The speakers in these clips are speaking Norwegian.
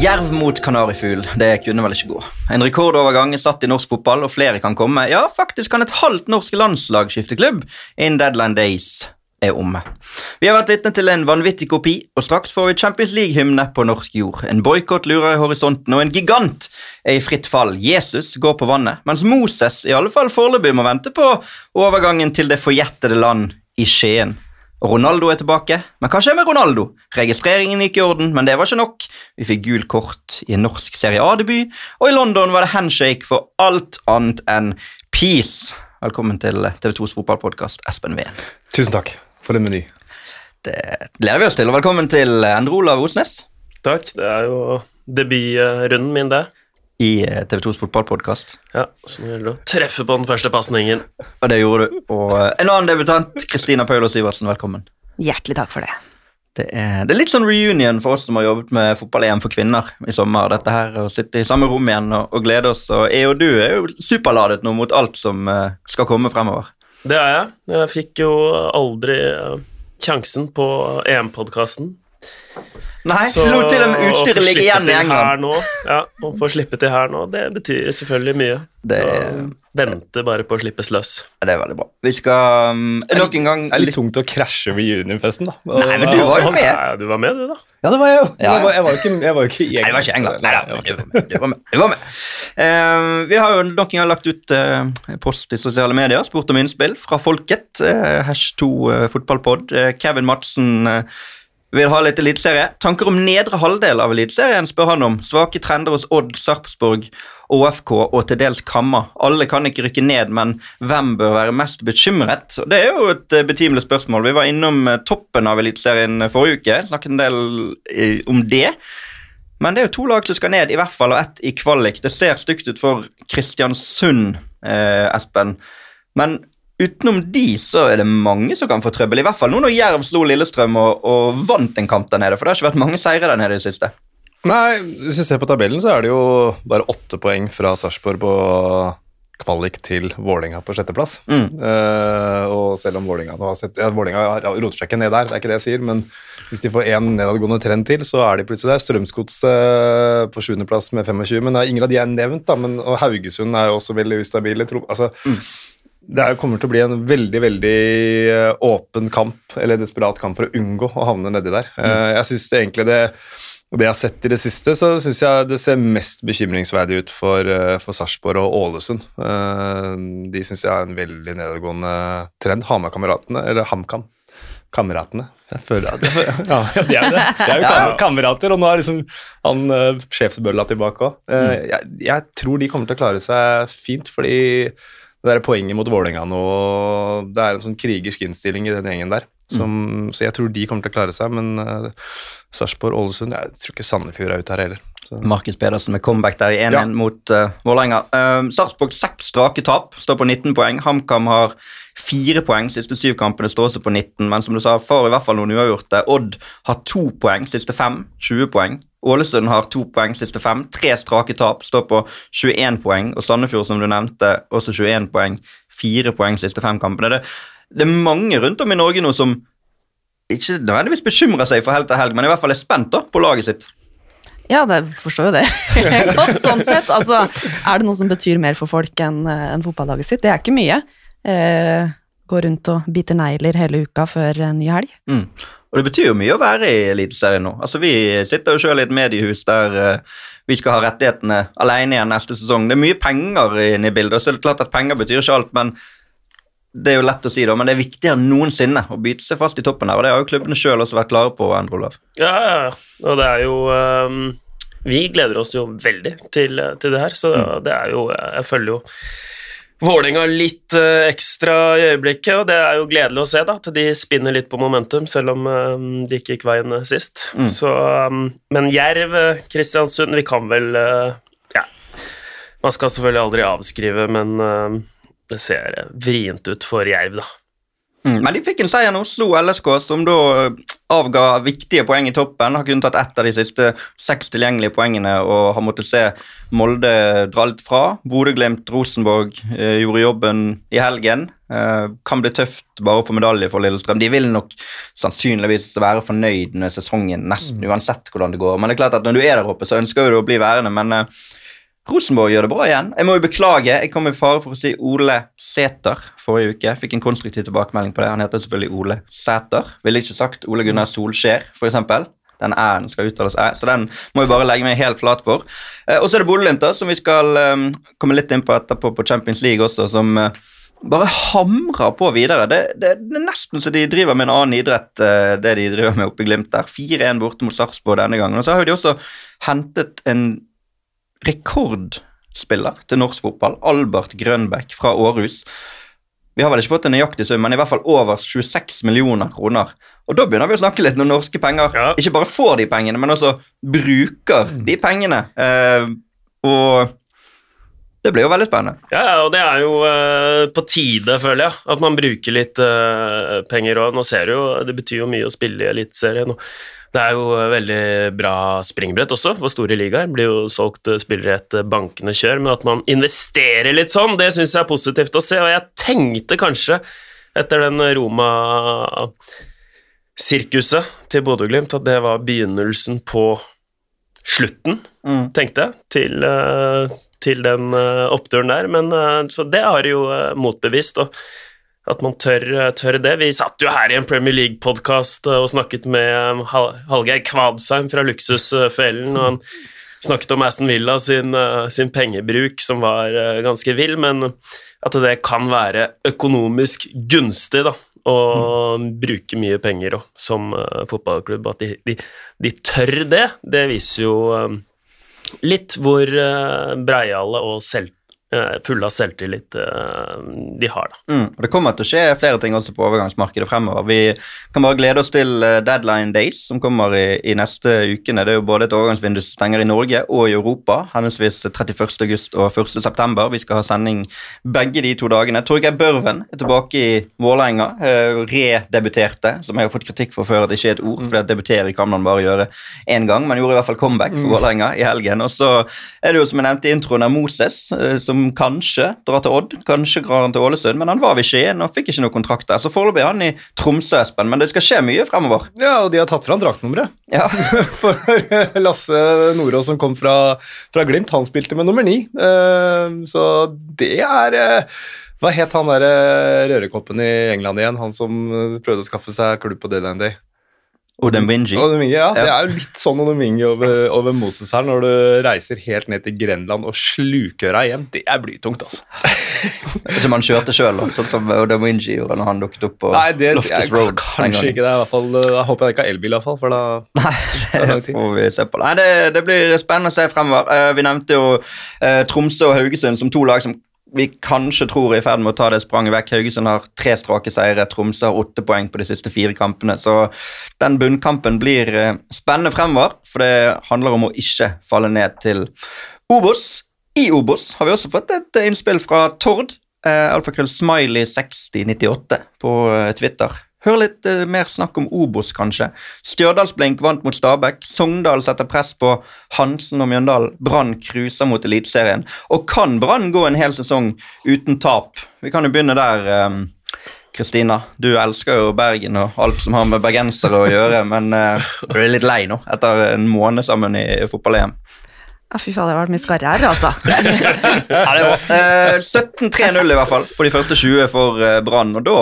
Jerv mot kanarifugl, det kunne vel ikke gå. En rekordovergang er satt i norsk fotball, og flere kan komme. Ja, faktisk kan et halvt norsk landslag skifte klubb innen Deadland days er omme. Vi har vært vitne til en vanvittig kopi, og straks får vi Champions League-hymne på norsk jord. En boikott lurer i horisonten, og en gigant er i fritt fall. Jesus går på vannet, mens Moses i alle fall foreløpig må vente på overgangen til det forjettede land i Skien. Ronaldo er tilbake, men hva skjer med Ronaldo? Registreringen gikk i orden, men det var ikke nok. Vi fikk gul kort i en norsk Serie A-debut, og i London var det handshake for alt annet enn peace. Velkommen til TV2s fotballpodkast, Espen Ween. Tusen takk for den meny. Det gleder vi oss til, og velkommen til Endre Olav Osnes Takk. Det er jo debutrunden min, det. I eh, TV2s fotballpodkast. Ja, Så nå gjelder det å treffe på den første pasningen. Og det gjorde du. Og eh, en annen debutant, Kristina Paulo Sivertsen, velkommen. Hjertelig takk for det. Det er, det er litt sånn reunion for oss som har jobbet med fotball-EM for kvinner i sommer. Dette her, Å sitte i samme rom igjen og, og glede oss. Og jeg og du er jo superladet nå mot alt som uh, skal komme fremover. Det er jeg. Jeg fikk jo aldri sjansen på EM-podkasten. Nei, lot til og med utstyret ligge igjen i England. Nå, ja, Å få slippe til her nå, det betyr selvfølgelig mye. Det, Vente bare på å slippes løs. det er veldig bra. Vi skal um, nok en gang Det er litt tungt å krasje med juniorfesten, da. Nei, men du var jo med. Ja, du var med, du, da. Ja, det var jeg jo. Ja. Jeg, var, jeg, var jo ikke, jeg var jo ikke i Nei, det var ikke England. Nei, da, jeg var du ikke var med. Du var med. Eh, vi har jo nok en gang lagt ut uh, post i sosiale medier, spurt om innspill fra folket. Uh, Hash 2 uh, fotballpod. Eh, Kevin Madsen eh, vil ha litt eliteserie. Tanker om nedre halvdel av eliteserien, spør han om. Svake trender hos Odd, Sarpsborg, ÅFK og til dels Kamma. Alle kan ikke rykke ned, men hvem bør være mest bekymret? Det er jo et eh, betimelig spørsmål. Vi var innom eh, toppen av eliteserien forrige uke, snakket en del eh, om det. Men det er jo to lag som skal ned, i hvert fall, og ett i kvalik. Det ser stygt ut for Kristiansund, eh, Espen. Men utenom de så er det mange som kan få trøbbel. I hvert fall nå når Jerv slo Lillestrøm og, og vant en kamp der nede. For det har ikke vært mange seire der nede i det siste. Nei, hvis vi ser på tabellen, så er det jo bare åtte poeng fra Sarpsborg på kvalik til Vålinga på sjetteplass. Mm. Uh, og selv om Vålinga nå har sett ja, Vålinga roter seg ikke ned der, det er ikke det jeg sier, men hvis de får én nedadgående trend til, så er de plutselig der. Strømsgods uh, på sjuendeplass med 25, men er ingen av de er nevnt, da. Men, og Haugesund er jo også veldig ustabile. Tro, altså, det er, kommer til å bli en veldig veldig eh, åpen kamp, eller desperat kamp for å unngå å havne nedi der. Eh, jeg synes det egentlig det det jeg har sett i det siste, så syns jeg det ser mest bekymringsverdig ut for, eh, for Sarpsborg og Ålesund. De syns jeg er en veldig nedadgående trend. Hamar-kameratene, eller HamKam. Kameratene. Jeg føler at Ja, de er det. De er jo kam kamerater, og nå er liksom han uh, sjefsbølla tilbake òg. jeg, jeg tror de kommer til å klare seg fint, fordi det der poenget mot Vålerenga nå Det er en sånn krigersk innstilling i den gjengen der. Som, Så jeg tror de kommer til å klare seg, men uh, Sarpsborg, Ålesund Jeg tror ikke Sandefjord er ute her heller. Så. Markus Pedersen med comeback der i 1-1 Ja. mot uh, Vålerenga. Uh, Sarpsborg seks strake tap, står på 19 poeng. HamKam har fire poeng, siste syv kampene står også på 19. Men som du sa, får i hvert fall noen uavgjorte. Odd har to poeng, siste fem, 20 poeng. Ålesund har to poeng, siste fem. Tre strake tap, står på 21 poeng. Og Sandefjord, som du nevnte, også 21 poeng. Fire poeng, siste fem kampene. Det, det er mange rundt om i Norge nå som ikke nødvendigvis bekymrer seg for helg til helg, men i hvert fall er spent da, på laget sitt. Ja, det forstår jo det godt, sånn sett. Altså, er det noe som betyr mer for folk enn en fotballaget sitt? Det er ikke mye. Eh, gå rundt og bite negler hele uka før en ny helg. Mm. Og det betyr jo mye å være i Eliteserien nå. Altså, Vi sitter jo selv i et mediehus der uh, vi skal ha rettighetene alene igjen neste sesong. Det er mye penger inne i bildet, og så er det klart at penger betyr ikke alt, men det er jo lett å si, da, men det er viktigere enn noensinne å bite seg fast i toppen her, og det har jo klubbene sjøl også vært klare på. Endre Olav. Ja, ja, ja. Og det er jo um, Vi gleder oss jo veldig til, til det her, så det er jo Jeg følger jo Vålerenga litt eh, ekstra i øyeblikket, og det er jo gledelig å se da, at de spinner litt på momentum, selv om ehm, de ikke gikk veien eh, sist. Mm. Så, men Jerv, eh, Kristiansund Vi kan vel eh, Ja. Man skal selvfølgelig aldri avskrive, men det ser vrient ut for Jerv, da. Mm. Men de fikk en seier nå, slo LSK, som da avga viktige poeng i toppen. Har kun tatt ett av de siste seks tilgjengelige poengene og har måttet se Molde dra litt fra. Bodø-Glimt, Rosenborg eh, gjorde jobben i helgen. Eh, kan bli tøft bare få medalje for Lillestrøm. De vil nok sannsynligvis være fornøyd med sesongen nesten uansett hvordan det går. Men det er klart at når du er der oppe, så ønsker du å bli værende. men eh, Rosenborg gjør det bra igjen. Jeg må jo beklage, jeg kom i fare for å si Ole Sæter forrige uke. Fikk en konstruktiv tilbakemelding på det. Han heter selvfølgelig Ole Sæter. Ville ikke sagt Ole Gunnar Solskjær, f.eks. Den æren skal uttales æ, så den må jeg bare legge meg helt flat for. Eh, og så er det Bodø-Glimt, som vi skal um, komme litt inn på etterpå på Champions League også, som uh, bare hamrer på videre. Det, det, det, er nesten så de driver med en annen idrett, uh, det de driver med oppe i Glimt der. 4-1 borte mot Sarpsborg denne gangen. Og så har de også hentet en rekordspiller til norsk fotball, Albert Grønbæk fra Århus. Vi har vel ikke fått en nøyaktig sum, men i hvert fall over 26 millioner kroner. Og da begynner vi å snakke litt når norske penger Ja. ikke bare får de pengene, men også bruker de pengene. Eh, og det blir jo veldig spennende. Ja, og det er jo eh, på tide, føler jeg, at man bruker litt eh, penger òg. Nå ser du jo, det betyr jo mye å spille i Eliteserien. Det er jo eh, veldig bra springbrett også for store ligaer. Blir jo solgt eh, spillere et eh, bankende kjør, men at man investerer litt sånn, det syns jeg er positivt å se. Og jeg tenkte kanskje, etter den Roma-sirkuset til Bodø-Glimt, at det var begynnelsen på slutten Mm. tenkte jeg, til, til den oppturen der. Men, så det har jo motbevist, og at man tør, eh, tør det. Vi satt jo her i en Premier League-podkast og snakket med eh, Hallgeir Kvadsheim fra Luksusfellen, og han snakket om Aston Villa sin, eh, sin pengebruk, som var eh, ganske vill, men at det kan være økonomisk gunstig, da. Å bruke mye penger også, som eh, fotballklubb. At de, de, de tør det, det viser jo eh, litt hvor breiale og selv, eh, fulle av selvtillit eh, de har, da. Mm. Og Det kommer til å skje flere ting også på overgangsmarkedet fremover. Vi kan bare glede oss til eh, Deadline Days, som kommer i, i neste ukene. Det er jo både et overgangsvindu som stenger i Norge og i Europa, henholdsvis 31. august og 1. september. Vi skal ha sending begge de to dagene. Torgeir Børven er tilbake i Vålerenga. eh, Redebuterte, som jeg har fått kritikk for før at det ikke er et ord, for det debutere kan man bare gjøre én gang, men gjorde i hvert fall comeback for Vålerenga i helgen. Og så er det jo, som jeg nevnte i introen, av Moses, eh, som kanskje drar til Odd, kanskje drar han til Ålesund, men han var ved Skien og fikk ikke noe kontrakt der. Så foreløpig er han i Tromsø, Espen, men det skal skje mye fremover. Ja, og de har tatt fra han draktnummeret. Ja, For Lasse Nordås som kom fra, fra Glimt, han spilte med nummer ni. Eh, så det er eh, Hva het han der eh, rørekoppen i England igjen? Han som eh, prøvde å skaffe seg klubb på deadline day. Odin Winji. Odemingi, ja. Det er jo litt sånn Odemingi over, over Moses her, når du reiser helt ned til Grenland og sluker deg hjem. Det er blytungt, altså. Som han kjørte sjøl, sånn som Odin gjorde når han dukket opp på Nei, det Loftus Road. kanskje ikke det. I hvert fall, Da håper jeg ikke har elbil, i hvert fall, for da Nei, det får vi se på. Nei, det, det blir spennende å se fremover. Eh, vi nevnte jo eh, Tromsø og Haugesund som to lag som vi kanskje tror er i ferd med å ta det spranget vekk. Haugesund har tre strake seire, Tromsø har åtte poeng på de siste fire kampene. Så den bunnkampen blir eh, spennende fremover, for det handler om å ikke falle ned til Obos. I Obos har vi også fått et eh, innspill fra Tord. Eh, Alfakrøll Smiley6098 på eh, Twitter. Hør litt eh, mer snakk om Obos, kanskje. Stjørdalsblink vant mot Stabæk. Sogndal setter press på Hansen og Mjøndalen. Brann cruiser mot Eliteserien. Og kan Brann gå en hel sesong uten tap? Vi kan jo begynne der. Kristina, Kristina, du elsker jo Bergen og alt som har med bergensere å gjøre, men eh, du er litt lei nå etter en måned sammen i fotball-EM. Ja, fy faen, det har vært mye skarre her, altså. Ja, det var eh, 17-3-0 i hvert fall på de første 20 for eh, Brann, og da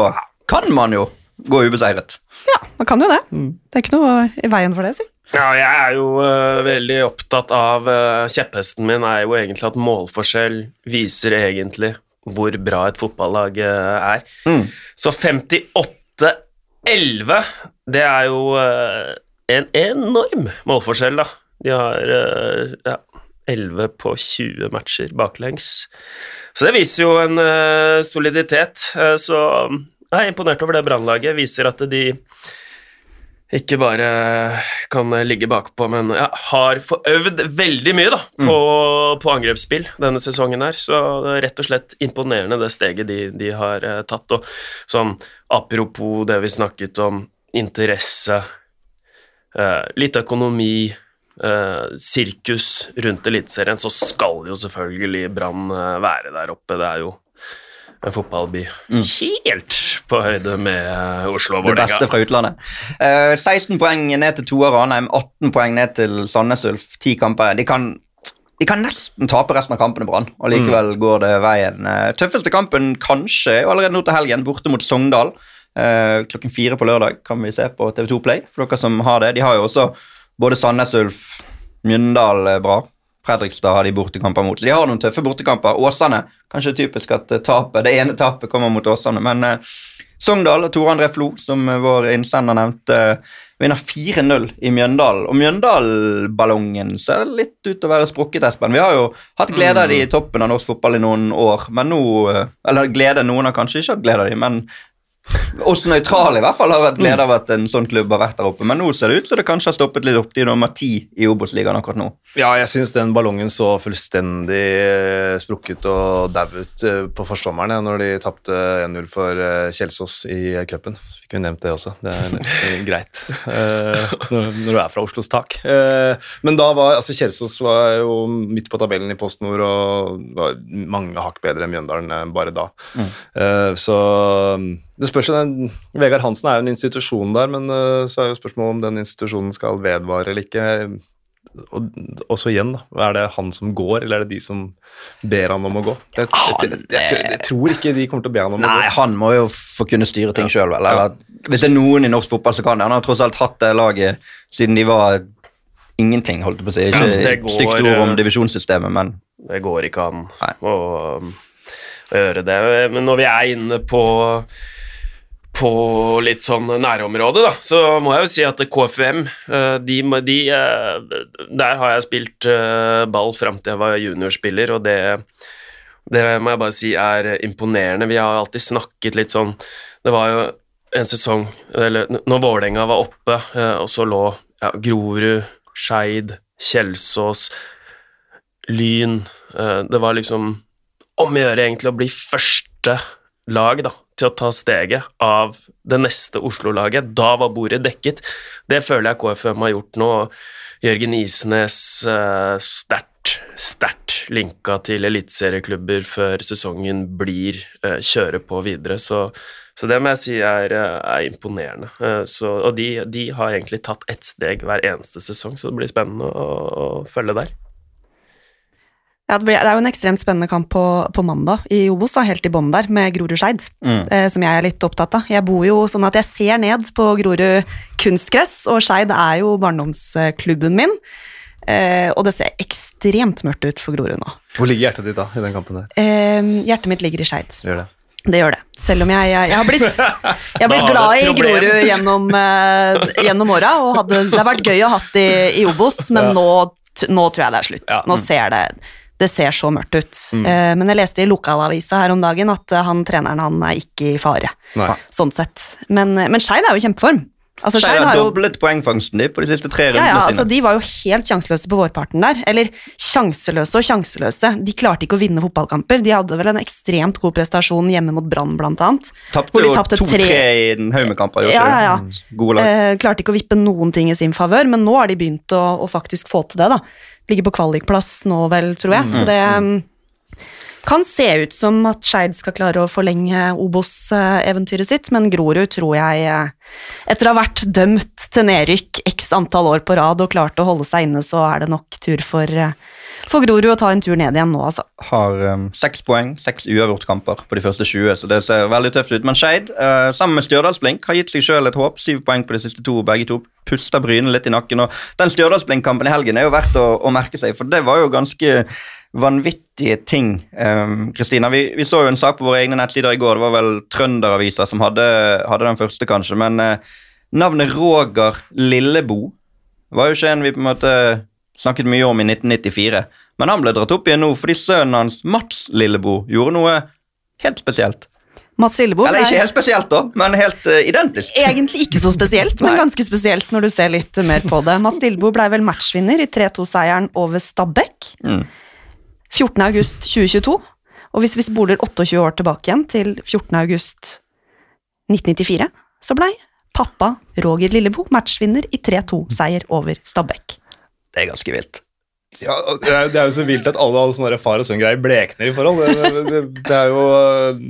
kan man jo gå ubeseiret. Ja, man kan jo det. Det er ikke noe i veien for det, si. Ja, jeg er jo uh, veldig opptatt av uh, Kjepphesten min er jo egentlig at målforskjell viser egentlig hvor bra et fotballag uh, er. Mm. Så 58-11, det er jo eh, en enorm målforskjell, da. De har eh, ja, 11 på 20 matcher baklengs. Så det viser jo en eh, soliditet. Eh, så jeg er imponert over det Brannlaget. Viser at de ikke bare kan ligge bakpå, men ja, har forøvd veldig mye da, på, på angrepsspill denne sesongen her. Så det er rett og slett imponerende det steget de, de har eh, tatt. Og sånn apropos det vi snakket om, interesse eh, litt økonomi, eh, sirkus rundt Eliteserien, så skal jo selvfølgelig Brann eh, være der oppe. Det er jo en fotballby helt på høyde med eh, Oslo og Det beste fra utlandet. Uh, 16 poeng ned til Toa Ranheim, 18 poeng ned til Sandnes Ulf. 10 kamper. De kan, de kan nesten tape resten av kampene, Brann, og likevel går det veien. Eh, tøffeste kampen kanskje er allerede nå til helgen, borte mot Sogndal. Uh, klokken fire på lørdag kan vi se på TV2 Play, for dere som har det. De har jo også både Sandnes Ulf, Mjøndal er bra. Fredrikstad har de bortekamper mot. Så de har noen tøffe bortekamper. Åsane, kanskje typisk at tape, tapet, det ene tapet kommer mot Åsane, men eh, Sogndal, Tore André Flo, som eh, vår innsender nevnte, eh, vinner 4-0 i Mjøndalen. Og Mjøndalen-ballongen ser litt ut til å være sprukket, Espen. Vi har jo hatt glede av de i toppen av norsk fotball i noen år, men nå eh, Eller glede, noen har kanskje ikke hatt glede av de, men oss nøytrale i hvert fall har hatt glede av at en sånn klubb har vært der oppe. Men nå ser det ut som det kanskje har stoppet litt opp. De er nummer ti i Obos-ligaen akkurat nå. Ja, jeg syns den ballongen så fullstendig eh, sprukket og dau ut eh, på forsommeren ja, når de tapte 1-0 for eh, Kjelsås i cupen. Fikk vi nevnt det også. Det er greit når, du er fra Oslos tak. Men da var altså Kjelsås var jo midt på tabellen i Post Nord og var mange hakk bedre enn Mjøndalen bare da. Mm. så det spørs jo den, Vegard Hansen er jo en institusjon der, men eh, så er jo spørsmålet om den institusjonen skal vedvare eller ikke. Og, og så igjen, da. Er det han som går, eller er det de som ber han om å gå? Jeg, jeg, jeg, jeg, jeg, jeg tror ikke de kommer til å be han om å Nei, gå. han må jo få kunne styre ting sjøl, vel. Eller, Hvis det er noen i norsk fotball som kan det. Han har tross alt hatt det laget siden de var ingenting, holdt jeg på å si. Ikke Ja, går, stygt ord om eh, divisjonssystemet, men Det går ikke an å, å gjøre det. Men når vi er inne på på litt sånn nærområde, da, så må jeg jo si at KFUM, eh, de, de, eh, Der har jeg spilt eh, ball fram til jeg var juniorspiller, og det, det må jeg bare si er imponerende. Vi har alltid snakket litt sånn Det var jo en sesong eller, når Vålerenga var oppe, og så lå ja, Grorud, Skeid, Kjelsås, Lyn Det var liksom om å gjøre egentlig å bli første lag da, til å ta steget av det neste Oslo-laget. Da var bordet dekket. Det føler jeg KFM har gjort nå. Jørgen Isnes uh, sterkt, sterkt linka til eliteserieklubber før sesongen blir uh, kjøre på videre. Så, så det må jeg si er, eh, er imponerende. Eh, så, og de, de har egentlig tatt ett steg hver eneste sesong, så det blir spennende å, å følge der. Ja, det, blir, det er jo en ekstremt spennende kamp på, på mandag i Obos, da, helt i bånn der, med Grorud-Skeid, Mm. eh, som jeg er litt opptatt av. Jeg bor jo sånn at jeg ser ned på Grorud kunstgress, og Skeid er jo barndomsklubben min. Eh, og det ser ekstremt mørkt ut for Grorud nå. Hvor ligger hjertet ditt da, i den kampen der? Eh, hjertet mitt ligger i Skeid. Gjør det. Det gjør det. Selv om jeg, jeg, jeg har blitt, jeg har blitt glad i. Grorud gjennom, uh, gjennom åra, og hadde, det har vært gøy å ha hatt i, i Obos, men Ja. nå, nå tror jeg det er slutt. Ja. Nå ser det det ser så mørkt ut. Eh, men jeg leste i lokalavisa her om dagen at eh, han treneren han er ikke i fare, Nei. sånn sett. Men, eh, men Skeid er jo i kjempeform. Altså, Skeid har har jo doblet poengfangsten de på de siste tre ja, rundene ja, altså sine. De var jo helt sjanseløse på vårparten der. Eller sjanseløse og sjanseløse. De klarte ikke å vinne fotballkamper. De hadde vel en ekstremt god prestasjon hjemme mot Brann, blant annet. Tapte jo 2-3 tre- i den gjorde Ja, ja, ja. Mm. Gode lag. Eh, klarte ikke å vippe noen ting i sin favør, men nå har de begynt å, å faktisk få til det. da. Ligger på kvalikplass nå, vel, tror jeg. Så det mm, kan se ut som at Skeid skal klare å forlenge Obos-eventyret sitt, men Grorud tror jeg, eh, etter å ha vært dømt til nedrykk x antall år på rad og klart å holde seg inne, så er det nok tur for, eh, for Grorud å ta en tur ned igjen nå, altså. har um, seks poeng, seks uavgjort-kamper på de første 20, så det ser veldig tøft ut. Men Skeid, uh, sammen med Stjørdalsblink, har gitt seg sjøl et håp. Syv poeng på de siste to, begge to puster Bryne litt i nakken. og Den Stjørdalsblink-kampen i helgen er jo verdt å, å merke seg, for det var jo ganske vanvittige ting. Um, Kristina, vi, vi så jo en sak på våre egne nettsider i går, det var vel Trønderavisa som hadde, hadde den første, kanskje, men uh, navnet Roger Lillebo var jo ikke en vi på en måte snakket mye om i 1994. Men han ble dratt opp igjen nå fordi sønnen hans, Mats Lillebo, gjorde noe helt spesielt. Mats Lillebo Eller ikke helt spesielt, da, men helt uh, identisk. Egentlig ikke så spesielt, men ganske spesielt når du ser litt mer på det. Mats Lillebo ble vel matchvinner i 3-2-seieren over Stabæk. Mm. 14. august 2022. Og hvis vi spoler 28 år tilbake igjen, til 14. august 1994, så blei pappa Roger Lillebo matchvinner i 3-2-seier over Stabæk. Det er ganske vilt. Ja, det, er, det er jo så vilt at alle, alle sånne far og sønn-greier blekner i forhold. Det, det, det, er jo,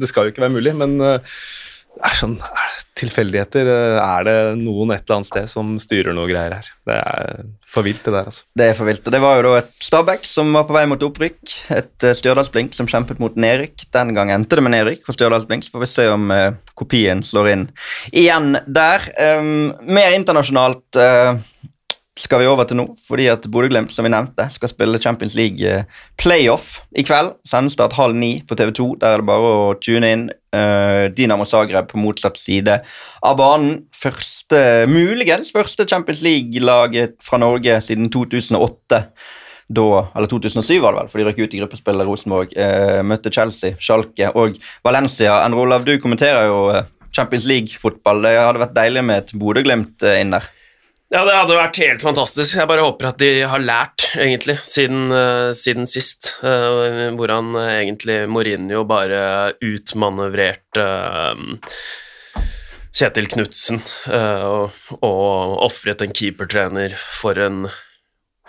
det skal jo ikke være mulig, men eh, det er sånn er det tilfeldigheter. eh, Er det noen et eller annet sted som styrer noe greier her? Det er for vilt, det der, altså. Det er for vilt. Og det var jo da et Stabæk som var på vei mot opprykk. Et uh, Stjørdalsblink som kjempet mot nedrykk. Den gang endte det med nedrykk for Stjørdalsblink. Så får vi se om eh, kopien slår inn igjen der. Um, mer internasjonalt eh, skal vi over til nå, fordi at Bodø-Glimt som vi nevnte, skal spille Champions League eh, playoff i kveld. Sendestart halv ni på TV2. Der er det bare å tune inn. Eh, Dinamo Zagreb på motsatt side av banen. Første, muligens første Champions League-laget fra Norge siden 2008. Da, eller 2007 var det vel, for de røk ut i gruppespillet Rosenborg. Eh, møtte Chelsea, Schalke og Valencia. Endre Olav, du kommenterer jo Champions League-fotball. Det hadde vært deilig med et Bodø-Glimt inn der. Ja, det hadde vært helt fantastisk. Jeg bare håper at de har lært, egentlig, siden, uh, siden sist. Uh, hvor han eh, egentlig Mourinho bare utmanøvrerte uh, Kjetil Knutsen uh, og, og ofret en keepertrener for en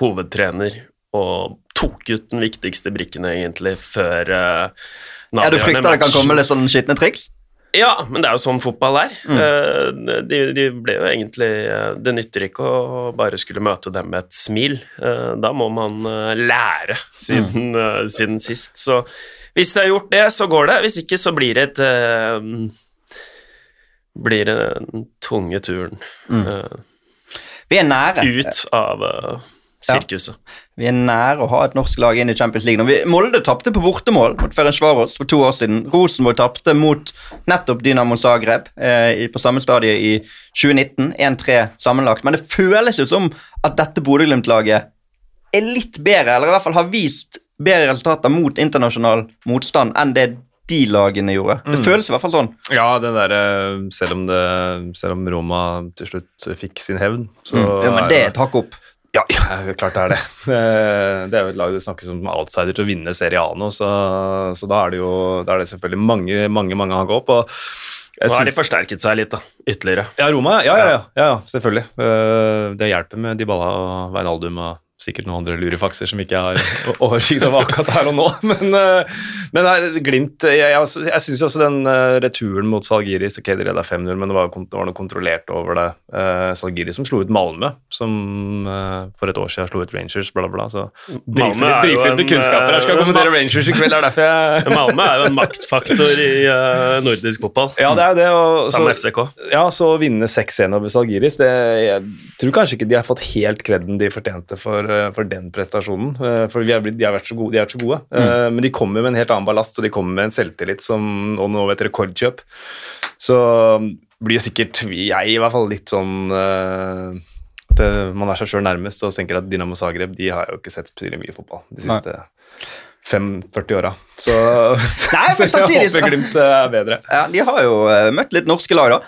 hovedtrener og tok ut den viktigste brikken, egentlig, før uh, Ja, Du frykter det kan komme litt sånn skitne triks? Ja, men det er jo sånn fotball er. Mm. De, de ble jo egentlig eh, Det nytter ikke å bare skulle møte dem med et smil. Eh, Da må man eh, lære siden, mm. siden sist. Så hvis de har gjort det, så går det. Hvis ikke, så blir det et eh, Blir det den tunge turen eh, Vi er nære. ut av eh, Ja. Vi er nære å ha et norsk lag inn i Champions League. Vi, Molde tapte på bortemål mot Ferencvaros for to år siden. Rosenborg tapte mot nettopp Dynamo Zagreb eh, på samme stadie i 2019. 1-3 sammenlagt. Men det føles jo som at dette Bodø-Glimt-laget er litt bedre, eller i hvert fall har vist bedre resultater mot internasjonal motstand enn det de lagene gjorde. Det Mm. føles i hvert fall sånn. Ja, der, eh, selv, om det, selv om Roma til slutt fikk sin hevn, så Mm. Ja, men det er et hakk opp. Ja, ja, klart det er det. Eh, Det er jo et lag det snakkes om outsider til å vinne Serie A nå, så, så da er det jo da er det selvfølgelig mange, mange mange hakk opp. Og jeg Nå har de forsterket seg litt, da. Ytterligere. ja, Roma, ja, ja, ja, ja, ja selvfølgelig. Eh, Det hjelper med Dybala og Veinaldum og sikkert noen andre lurefakser som ikke har oversikt over akkurat her og nå. Men, eh, men nei, Glimt Jeg, jeg, jeg syns også den eh, returen mot Salgiris Ok, de leda 5-0, men det var, det var noe kontrollert over det. Uh, Salgiris som slo ut Malmö, som eh, for et år siden slo ut Rangers, bla, bla. Så Malmö er jo drivfritt med kunnskaper her. Skal eh, kommentere Rangers i kveld, det er derfor jeg Malmö er jo en maktfaktor i uh, nordisk fotball, Ja, det er det. Og, så, FCK. ja, så vinne 6-1 over Salgiris det, Jeg tror kanskje ikke de har fått helt kreden de fortjente for, eh, for den prestasjonen. eh, For vi er blitt, de har vært så gode. De er så gode. Mm. Men de kommer med en helt annen ballast, og de kommer med en selvtillit som og nå et rekordkjøp. Så blir jo sikkert jeg i hvert fall litt sånn eh, det, Man er seg sjøl nærmest og tenker at Dynamo Zagreb de har jo ikke sett spesielt mye fotball de Nei. siste 45 åra. Så, Nei, så jeg håper Glimt eh, er bedre. Ja, De har jo eh, møtt litt norske lag, da.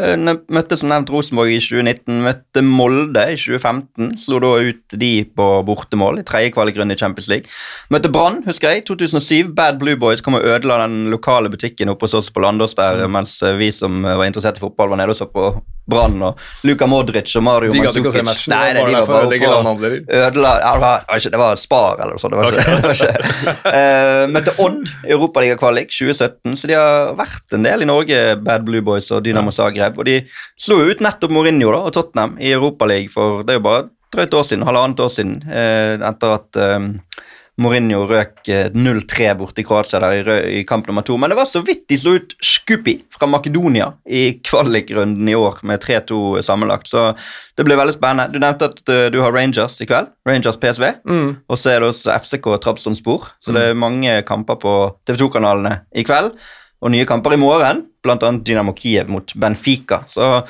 Eh, Møtte som nevnt Rosenborg i 2019, møtte Molde i 2015. Slo da ut de på bortemål i tredje kvalikrunde i Champions League. Møtte Brann, husker jeg, 2007. Bad Blue Boys kom og ødela den lokale butikken oppe hos oss på Landås der, mens eh, vi som eh, var interessert i fotball, var nede og så på Brann og Luka Modric og Mario De å se matchen. Nei, nei, de de var bare oppe og ødela ja, det, var, ikke- det var Spar eller noe sånt. Det var ikke, det var ikke. Uh, møtte Odd i Europaligakvalik 2017, så de har vært en del i Norge, Bad Blue Boys og Dynamo Zagreb. Og de slo ut nettopp Mourinho da, og Tottenham i Europaligaen for det er jo bare drøyt år siden, halvannet år siden, eh, etter at eh, Mourinho røk eh, 0-3 borte i Kroatia der i, kamp nummer to. Men det var så vidt de slo ut Skupi fra Makedonia i kvalikrunden i år med 3-2 sammenlagt. Så det blir veldig spennende. Du nevnte at du har Rangers i kveld. Rangers PSV. Mm. Og så er det også FCK Trabzonspor. Så det er mange kamper på TV 2-kanalene i kveld. Og nye kamper i morgen, bl.a. Dynamo Kiev mot Benfica. Så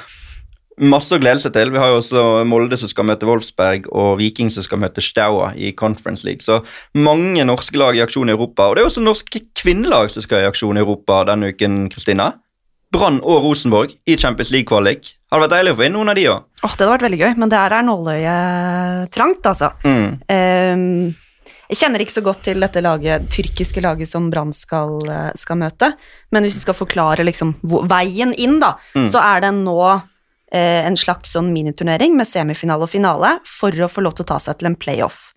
masse å glede seg til. Vi har jo også Molde som skal møte Wolfsberg, og Viking som skal møte Staua i Conference League. Så mange norske lag i aksjon i Europa. Og det er også norske kvinnelag som skal i aksjon i Europa denne uken, Kristina. Brann og Rosenborg i Champions League-kvalik. Hadde vært deilig å få inn noen av de òg. Åh, det hadde vært veldig gøy, men det her er nåløyet trangt, altså. Mm. Ehm, jeg kjenner ikke så godt til dette laget, tyrkiske laget som Brann skal, eh, skal møte, men hvis vi skal forklare liksom veien inn, da, Mm. så er det nå eh, en slags sånn miniturnering med semifinale og finale for å få lov til å ta seg til en playoff.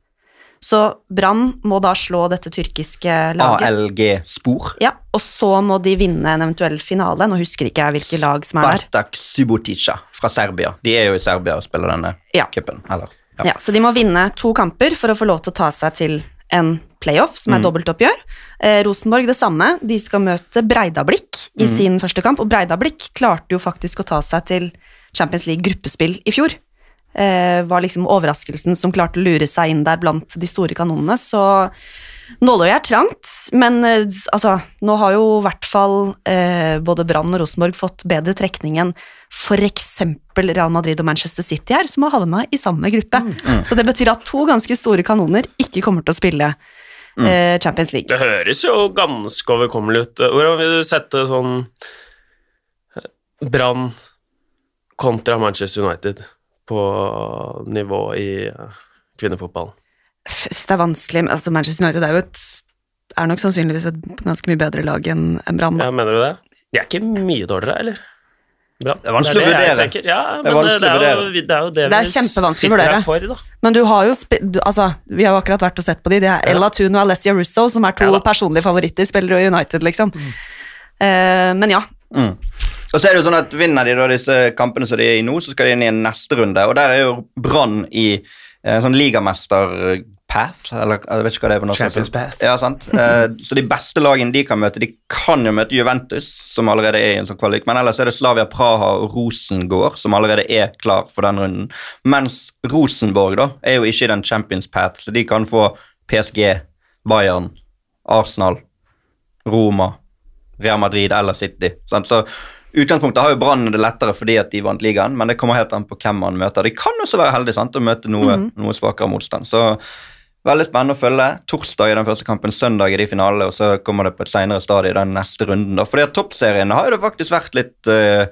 Så Brann må da slå dette tyrkiske laget. ALG-spor. Ja, og så må de vinne en eventuell finale. Nå husker ikke jeg hvilke lag som er der. Spartak Subotica fra Serbia. De er jo i Serbia og spiller denne Ja. cupen. Eller ja. Ja, så de må vinne to kamper for å få lov til å ta seg til en playoff, som er Mm. dobbeltoppgjør. Eh, Rosenborg det samme. De skal møte Breidablikk i Mm. sin første kamp, og Breidablikk klarte jo faktisk å ta seg til Champions League gruppespill i fjor. Eh, var liksom overraskelsen som klarte å lure seg inn der blant de store kanonene, så nåløyet er trangt, men eh, altså, nå har jo i hvert fall eh, både Brann og Rosenborg fått bedre trekning enn f.eks. Real Madrid og Manchester City her, som har havna i samme gruppe. Så det betyr at to ganske store kanoner ikke kommer til å spille eh, Champions League. Det høres jo ganske overkommelig ut. Hvordan vil du sette sånn eh, Brann kontra Manchester United på nivå i eh, kvinnefotballen? Det er vanskelig, altså Manchester United er jo et er nok sannsynligvis et ganske mye bedre lag enn Brann. Ja, mener du det? De er ikke mye dårligere, eller? Brann? Det er vanskelig å det vurdere. Ja, er det, å er jo, vurdere. det er jo det, Det er vi kjempevanskelig å sitter vurdere. her for, da. Men du har jo du, altså, Vi har jo akkurat vært og sett på de. Det er Ja. Ella Thun og Alessia Russo som er to Ja personlige favoritter, spiller jo i United, liksom. Eh, men ja. Mm. Og så er det jo sånn at Vinner de da disse kampene som de er i nå, så skal de inn i en neste runde. Og der er jo Brann i eh, sånn ligamester-path, eller jeg vet ikke hva det er på norsk. Champions path. Ja, sant? Eh, så de beste lagene de kan møte, de kan jo møte Juventus, som allerede er i en sånn kvalik, men ellers er det Slavia Praha og Rosengård, som allerede er klar for den runden. Mens Rosenborg da, er jo ikke i den Champions path, så de kan få PSG, Bayern, Arsenal, Roma, Real Madrid eller City. Sant? Så utgangspunktet har jo Brann det lettere fordi at de vant ligaen, men det kommer helt an på hvem man møter. De kan også være heldige sant, å møte noe, noe svakere motstand. Så veldig spennende å følge. Torsdag i den første kampen, søndag i de finalene, og så kommer det på et senere stadie i den neste runden. da. Fordi at toppserien har jo det faktisk vært litt uh,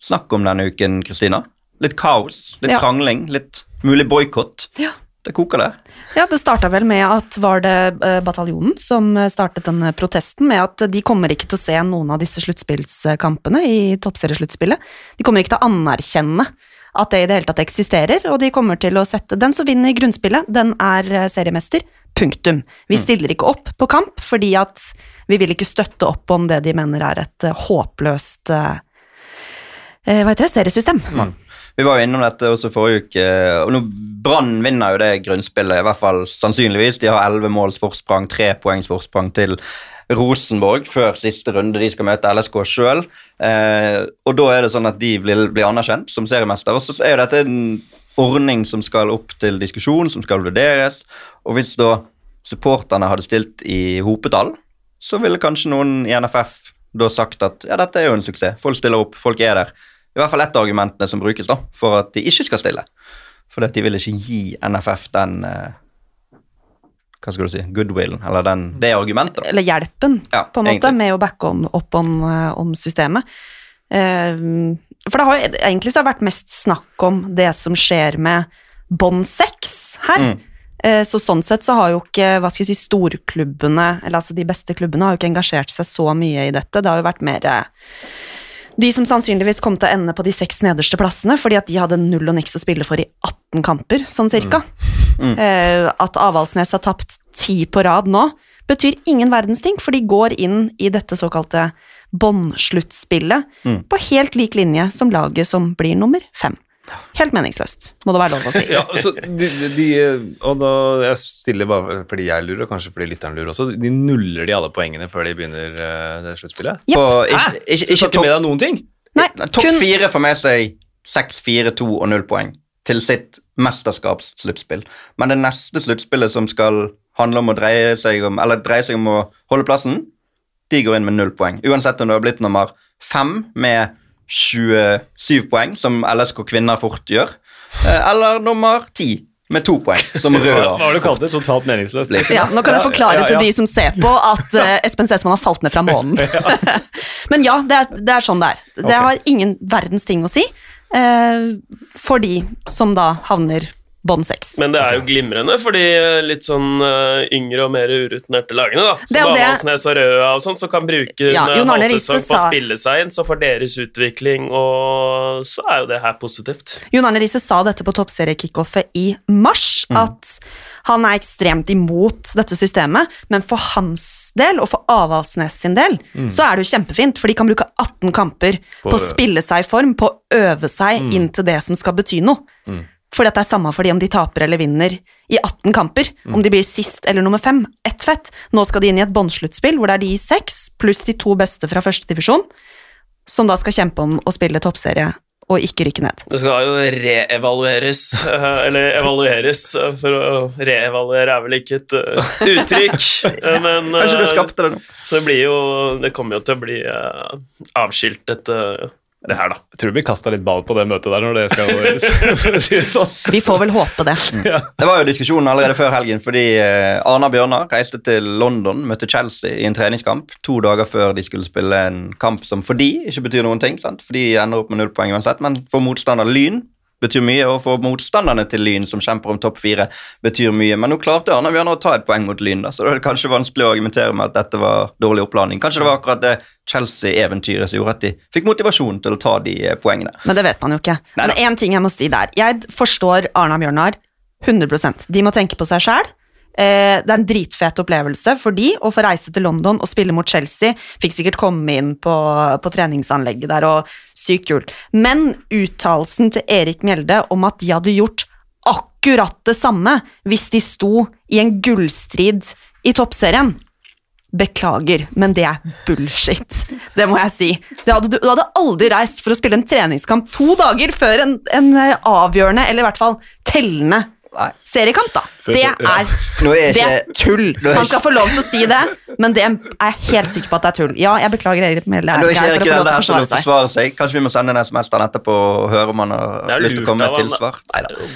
snakk om denne uken, Kristina. Litt kaos, litt Ja. krangling, litt mulig boikott. Ja. Det koker der. Ja, det starta vel med at var det eh, bataljonen som startet denne protesten, med at de kommer ikke til å se noen av disse sluttspillskampene i toppseriesluttspillet. De kommer ikke til å anerkjenne at det i det hele tatt eksisterer, og de kommer til å sette Den som vinner grunnspillet, den er eh, seriemester. Punktum. Vi stiller ikke opp på kamp fordi at vi vil ikke støtte opp om det de mener er et eh, håpløst eh, Hva heter det? Seriesystem. Vi var jo innom dette også forrige uke, og nå Brann vinner jo det grunnspillet, i hvert fall sannsynligvis. De har elleve måls forsprang, tre poengs forsprang til Rosenborg før siste runde. De skal møte LSK sjøl, eh, og da er det sånn at de blir, blir anerkjent som seriemester. Og så er jo dette en ordning som skal opp til diskusjon, som skal vurderes, og hvis da supporterne hadde stilt i hopetall, så ville kanskje noen i NFF da sagt at ja, dette er jo en suksess, folk stiller opp, folk er der. I hvert fall ett av argumentene som brukes da, for at de ikke skal stille. For at de vil ikke gi NFF den eh, Hva skal du si goodwillen, eller den, det argumentet. eller hjelpen, Ja, på en måte, egentlig. med å backe om, opp om, eh, om systemet. Eh, for det har jo egentlig så har vært mest snakk om det som skjer med bånd seks her. Mm. Eh, så sånn sett så har jo ikke hva skal jeg si, storklubbene, eller altså de beste klubbene, har jo ikke engasjert seg så mye i dette. Det har jo vært mer de som sannsynligvis kom til å ende på de seks nederste plassene, fordi at de hadde null og niks å spille for i 18 kamper, sånn cirka. Mm. Eh, at Avaldsnes har tapt ti på rad nå, betyr ingen verdens ting, for de går inn i dette såkalte båndsluttspillet Mm. på helt lik linje som laget som blir nummer fem. Helt meningsløst, må det være lov å si. Ja, så de, de, og da, jeg stiller bare fordi jeg lurer, og kanskje fordi lytteren lurer også, de nuller de alle poengene før de begynner uh, det sluttspillet? Yep. På, Hæ? ikke, ikke ikke med topp, deg noen ting? Nei, topp kun fire for meg sier seks, fire, to og null poeng til sitt mesterskapssluttspill. Men det neste sluttspillet som skal handle om å dreie seg om, eller dreie seg om å holde plassen, de går inn med null poeng. Uansett om du har blitt nummer fem med 27 poeng, som LSK kvinner fort gjør, eh, eller nummer ti med to poeng, som rører. Rød hva har du kalte det? Totalt meningsløst? ja, Nå kan jeg forklare Ja, ja, ja. til de som ser på, at uh, Espen Sesman har falt ned fra månen. Men ja, det er, det er sånn det er. Det okay. har ingen verdens ting å si for de som da havner bånn seks. Men det er jo glimrende for de eh, litt sånn eh, yngre og mer urutinerte lagene, da. Som Avaldsnes og Røa og sånn, som kan bruke Ja, en halvsesong på å spille seg inn, så for deres utvikling, og så er jo det her positivt. Jon Arne Riise sa dette på toppseriekickoffet i mars, at han er ekstremt imot dette systemet, men for hans del, og for Avaldsnes sin del, så er det jo kjempefint, for de kan bruke 18 kamper på, å spille seg i form, på å øve seg inn til det som skal bety noe. Fordi at det er samme for de om de taper eller vinner i 18 kamper, om de blir sist eller nummer fem, ett fett. Nå skal de inn i et båndsluttspill hvor det er de seks, pluss de to beste fra første divisjon, som da skal kjempe om å spille toppserie og ikke rykke ned. Det skal jo reevalueres, eh, eller evalueres, eh, for å reevaluere er vel ikke et eh, uttrykk, men Kanskje du skapte det nå? Så det blir jo Det kommer jo til å bli avskiltet, eh, det her, da. Jeg tror det blir kasta litt ball på det møtet der når det skal for å si det sånn. Vi får vel håpe det. Det var jo diskusjonen allerede før helgen, fordi eh, Arna Bjørnar reiste til London, møtte Chelsea i en treningskamp to dager før de skulle spille en kamp som for de ikke betyr noen ting. sant? For de ender opp med null poeng uansett, men for motstander Lyn betyr mye, og for motstanderne til Lyn, som kjemper om topp fire, betyr mye. Men nå klarte Arna å ta et poeng mot Lyn, da, så det er kanskje vanskelig å argumentere med at dette var dårlig oppladning. Kanskje det var akkurat det Chelsea-eventyret som gjorde at de fikk motivasjon til å ta de eh, poengene. Men det vet man jo ikke. Men én ting jeg må si der. Jeg forstår Arna Bjørnar 100% De må tenke på seg sjæl. Eh, det er en dritfet opplevelse for de å få reise til London og spille mot Chelsea. Fikk sikkert komme inn på, på treningsanlegget der, og sykt kult. Men uttalelsen til Erik Mjelde om at de hadde gjort akkurat det samme hvis de sto i en gullstrid i toppserien Beklager, men det er bullshit. Det må jeg si. Hadde, du, hadde aldri reist for å spille en treningskamp to dager før en, en avgjørende, eller i hvert fall tellende. Seriekamp, da. Det er, er det er tull. Han skal få lov til å si det, men det er jeg helt sikker på at det er tull. Ja, jeg beklager Erik Melle Nå er ikke Erik å her til å forsvare seg. Kanskje vi må sende en SMS til han etterpå og høre om han har lyst til å komme med et tilsvar.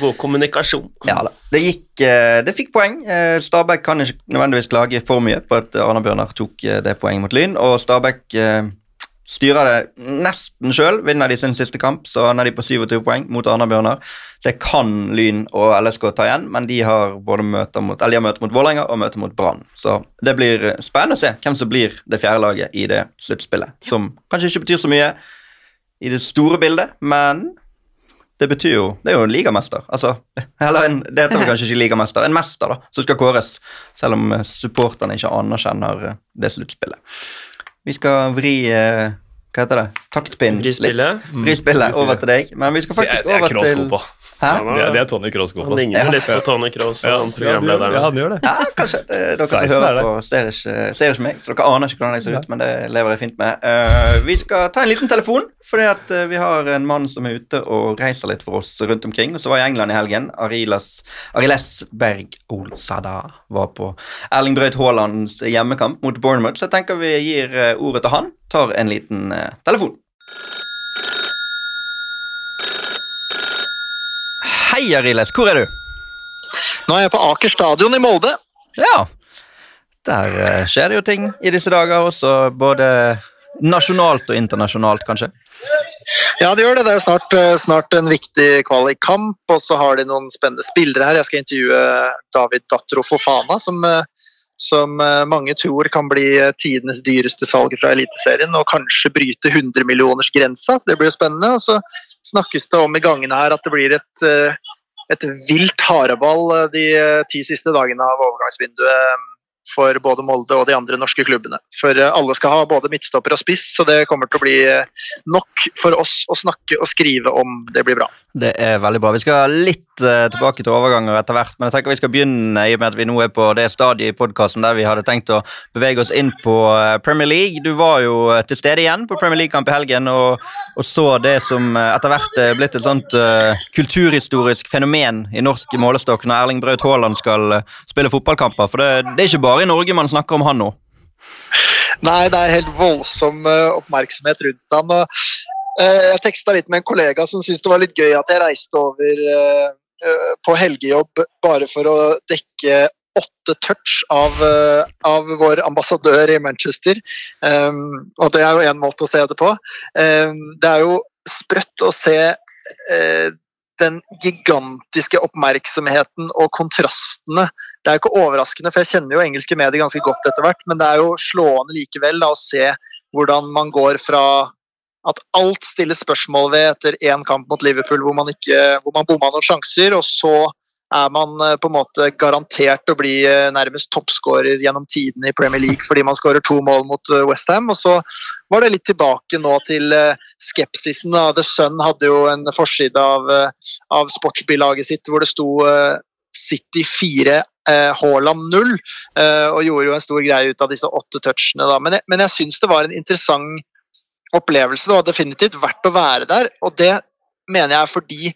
God kommunikasjon. Ja da. Det gikk eh, Det fikk poeng. Eh, Stabæk kan ikke nødvendigvis klage for mye på at Arna Bjørnar tok eh, det poenget mot Lyn, og Stabæk styrer det nesten sjøl. Vinner de sin siste kamp, så ender de på 27 poeng mot Arna Bjørnar. Det kan Lyn og LSK ta igjen, men de har både møter mot, eller de har møter mot Vålerenga og møter mot Brann. Så det blir spennende å se hvem som blir det fjerde laget i det sluttspillet. Som kanskje ikke betyr så mye i det store bildet, men det betyr jo Det er jo en ligamester. Altså, eller en, det heter vel kanskje ikke ligamester, en mester, da, som skal kåres. Selv om supporterne ikke anerkjenner det sluttspillet. Vi skal vri eh, Hva heter det? Taktpinn Vri spillet. litt. Vri spillet over til deg. Men vi skal Det er, faktisk det er over til god på. Hæ? Det er, det er Tony Cross god Han på. ligner Ja. litt på Tony Cross, Ja, han programlederen. Ja, han gjør det. Ja, kanskje. Det, dere som 16 er hører det. på, ser ikke, ser ikke meg, så dere aner ikke hvordan jeg ser ut, men det lever jeg fint med. Eh, vi skal ta en liten telefon, fordi at eh, vi har en mann som er ute og reiser litt for oss rundt omkring. Og så var jeg i England i helgen. Arilas, Ariles Berg Olsada var på Erling Braut Haalands hjemmekamp mot Bournemouth, så jeg tenker vi gir eh, ordet til han. Tar en liten eh, telefon. Hei, Ariles. Hvor er du? Nå er jeg på Aker stadion i Molde. Ja. Der eh, skjer det jo ting i disse dager også, både nasjonalt og internasjonalt, kanskje. Ja, det gjør det. Det er snart, eh, snart en viktig kvalikkamp, og så har de noen spennende spillere her. Jeg skal intervjue David Datro Fofana, som, eh, som eh, mange tror kan bli eh, tidenes dyreste salg fra Eliteserien, og kanskje bryte 100-millionersgrensa, så det blir jo spennende. Og så snakkes det om i gangene her at det blir et, eh, et vilt hareball de ti siste dagene av overgangsvinduet for både Molde og de andre norske klubbene. For eh, alle skal ha både midtstopper og spiss, så det kommer til å bli eh, nok for oss å snakke og skrive om. Det blir bra. Det er veldig bra. Vi skal litt eh, tilbake til overganger etter hvert, men jeg tenker vi skal begynne i og med at vi nå er på det stadiet i podkasten der vi hadde tenkt å bevege oss inn på Premier League. Du var jo til stede igjen på Premier League-kamp i helgen og, og så det som etter hvert er blitt et sånt uh, kulturhistorisk fenomen i norsk målestokk når Erling Braut Haaland skal spille fotballkamper. For det, det er ikke bare i Norge man snakker om han nå. Nei, det er helt voldsom eh, oppmerksomhet rundt han. Eh, jeg teksta litt med en kollega som syntes det var litt gøy at jeg reiste over eh, på helgejobb bare for å dekke åtte touch av, av vår ambassadør i Manchester. Um, og det er jo én måte å se det på. Um, det er jo sprøtt å se den gigantiske oppmerksomheten og kontrastene. Det er jo ikke overraskende, for jeg kjenner jo engelske medier ganske godt etter hvert, men det er jo slående likevel da, å se hvordan man går fra at alt stilles spørsmål ved etter én kamp mot Liverpool hvor man, ikke, hvor man bomma noen sjanser, og så er man eh, på en måte garantert å bli eh, nærmest toppskårer gjennom tidene i Premier League fordi man skårer to mål mot eh, Westham. Og så var det litt tilbake nå til skepsisen. Da. The Sun hadde jo en forside av, av sportsbilaget sitt hvor det sto City 4, Haaland 0, og gjorde jo en stor greie ut av disse åtte touchene. Da. Men jeg, men jeg syns det var en interessant opplevelse. Det var definitivt verdt å være der, og det mener jeg er fordi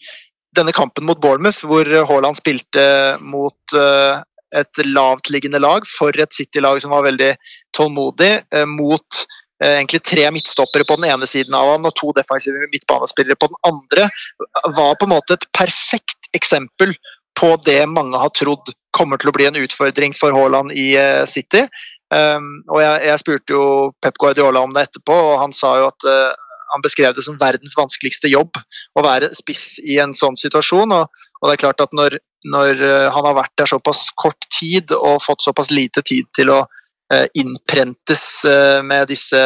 denne kampen mot Bournemouth, hvor Haaland spilte mot uh, et lavtliggende lag for et City-lag som var veldig tålmodig, mot egentlig tre midtstoppere på den ene siden av han og to defensive midtbanespillere på den andre, var på en måte et perfekt eksempel på det mange har trodd kommer til å bli en utfordring for Haaland i City. Um, og jeg, spurte jo Pep Guardiola om det etterpå, og han sa jo at han beskrev det som verdens vanskeligste jobb å være spiss i en sånn situasjon. Og, og det er klart at når, når, eh, han har vært der såpass kort tid og fått såpass lite tid til å eh, innprentes eh, med disse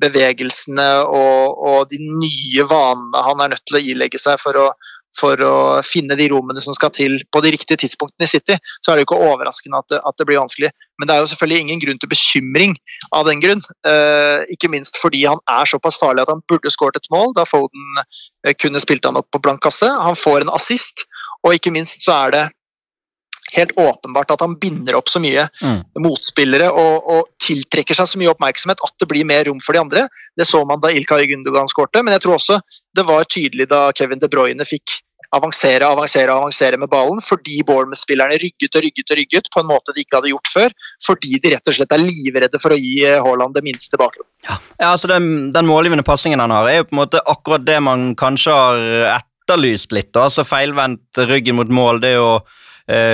bevegelsene og, og, de nye vanene han er nødt til å ilegge seg for å, for å finne de rommene som skal til på de riktige tidspunktene i City, så er det jo ikke overraskende at det, at det blir vanskelig. Men det er jo selvfølgelig ingen grunn til bekymring av den grunn. Eh, ikke minst fordi han er såpass farlig at han burde skåret et mål da Foden eh, kunne spilt han opp på blank kasse. Han får en assist, og ikke minst så er det helt åpenbart at han binder opp så mye mm. motspillere og, og, tiltrekker seg så mye oppmerksomhet at det blir mer rom for de andre. Det så man da Ilkay Gundogan skårte, men jeg tror også det var tydelig da Kevin De Bruyne fikk avansere avansere, avansere med ballen, fordi Bournemouth-spillerne rygget og rygget og rygget på en måte de ikke hadde gjort før. Fordi de rett og slett er livredde for å gi eh, Haaland det minste bakrom. Ja, altså den, den målgivende pasningen han har, er jo på en måte akkurat det man kanskje har etterlyst litt. Altså Feilvendt ryggen mot mål. det er eh,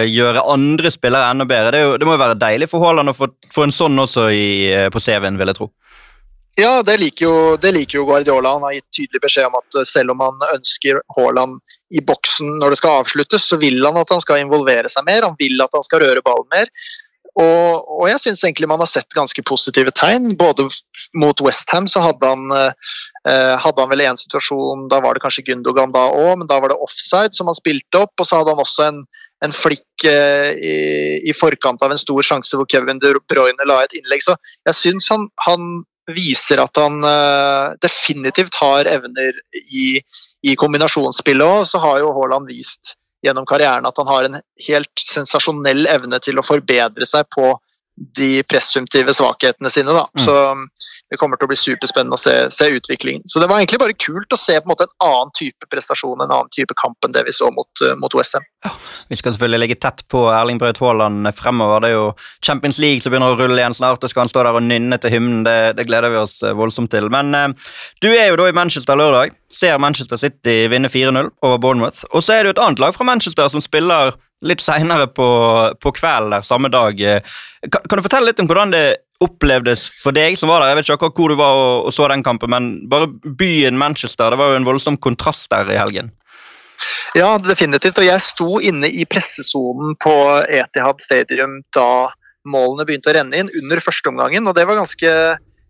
gjøre andre spillere enda bedre. Det, jo, det, må jo være deilig for Haaland å få, få en sånn også i, eh, på CV-en, vil jeg tro. Ja, det liker, jo, det liker, jo, Guardiola. Han har gitt tydelig beskjed om at eh, selv om han ønsker Haaland i boksen når det skal avsluttes, så vil han at han skal involvere seg mer. Han vil at han skal røre ballen mer. Og, og jeg syns egentlig man har sett ganske positive tegn. Både mot Westham så hadde han, eh, hadde han vel en situasjon, da var det kanskje Gundogan da òg, men da var det offside som han spilte opp. Og så hadde han også en, en flikk eh, i, i, forkant av en stor sjanse hvor Kevin De Bruyne la et innlegg. Så jeg syns han, han viser at han eh, definitivt har evner i, i kombinasjonsspillet òg. Så har jo Haaland vist gjennom karrieren at han har en helt sensasjonell evne til å forbedre seg på de presumptive svakhetene sine. Da. Mm. Så um, det kommer til å bli superspennende å se, se, utviklingen. Så det var egentlig bare kult å se på en måte en annen type prestasjon, en annen type kamp enn det vi så mot, uh, mot Westham. Ja, vi skal selvfølgelig ligge tett på Erling Braut Haaland fremover. Det er jo Champions League som begynner å rulle igjen snart, og skal han stå der og nynne til hymnen. Det, det, gleder vi oss uh, voldsomt til. Men uh, du er jo da i Manchester lørdag. Ser Manchester City vinne 4-0 over Bournemouth. Og så er det jo et annet lag fra Manchester som spiller litt seinere på, på kvelden der samme dag. Kan, kan, du fortelle litt om hvordan det opplevdes for deg som var der? Jeg vet ikke hvor du var og, og, så den kampen, men bare byen Manchester, det var jo en voldsom kontrast der i helgen. Ja, definitivt. Og jeg sto inne i pressesonen på Etihad Stadium da målene begynte å renne inn under førsteomgangen, og det var ganske,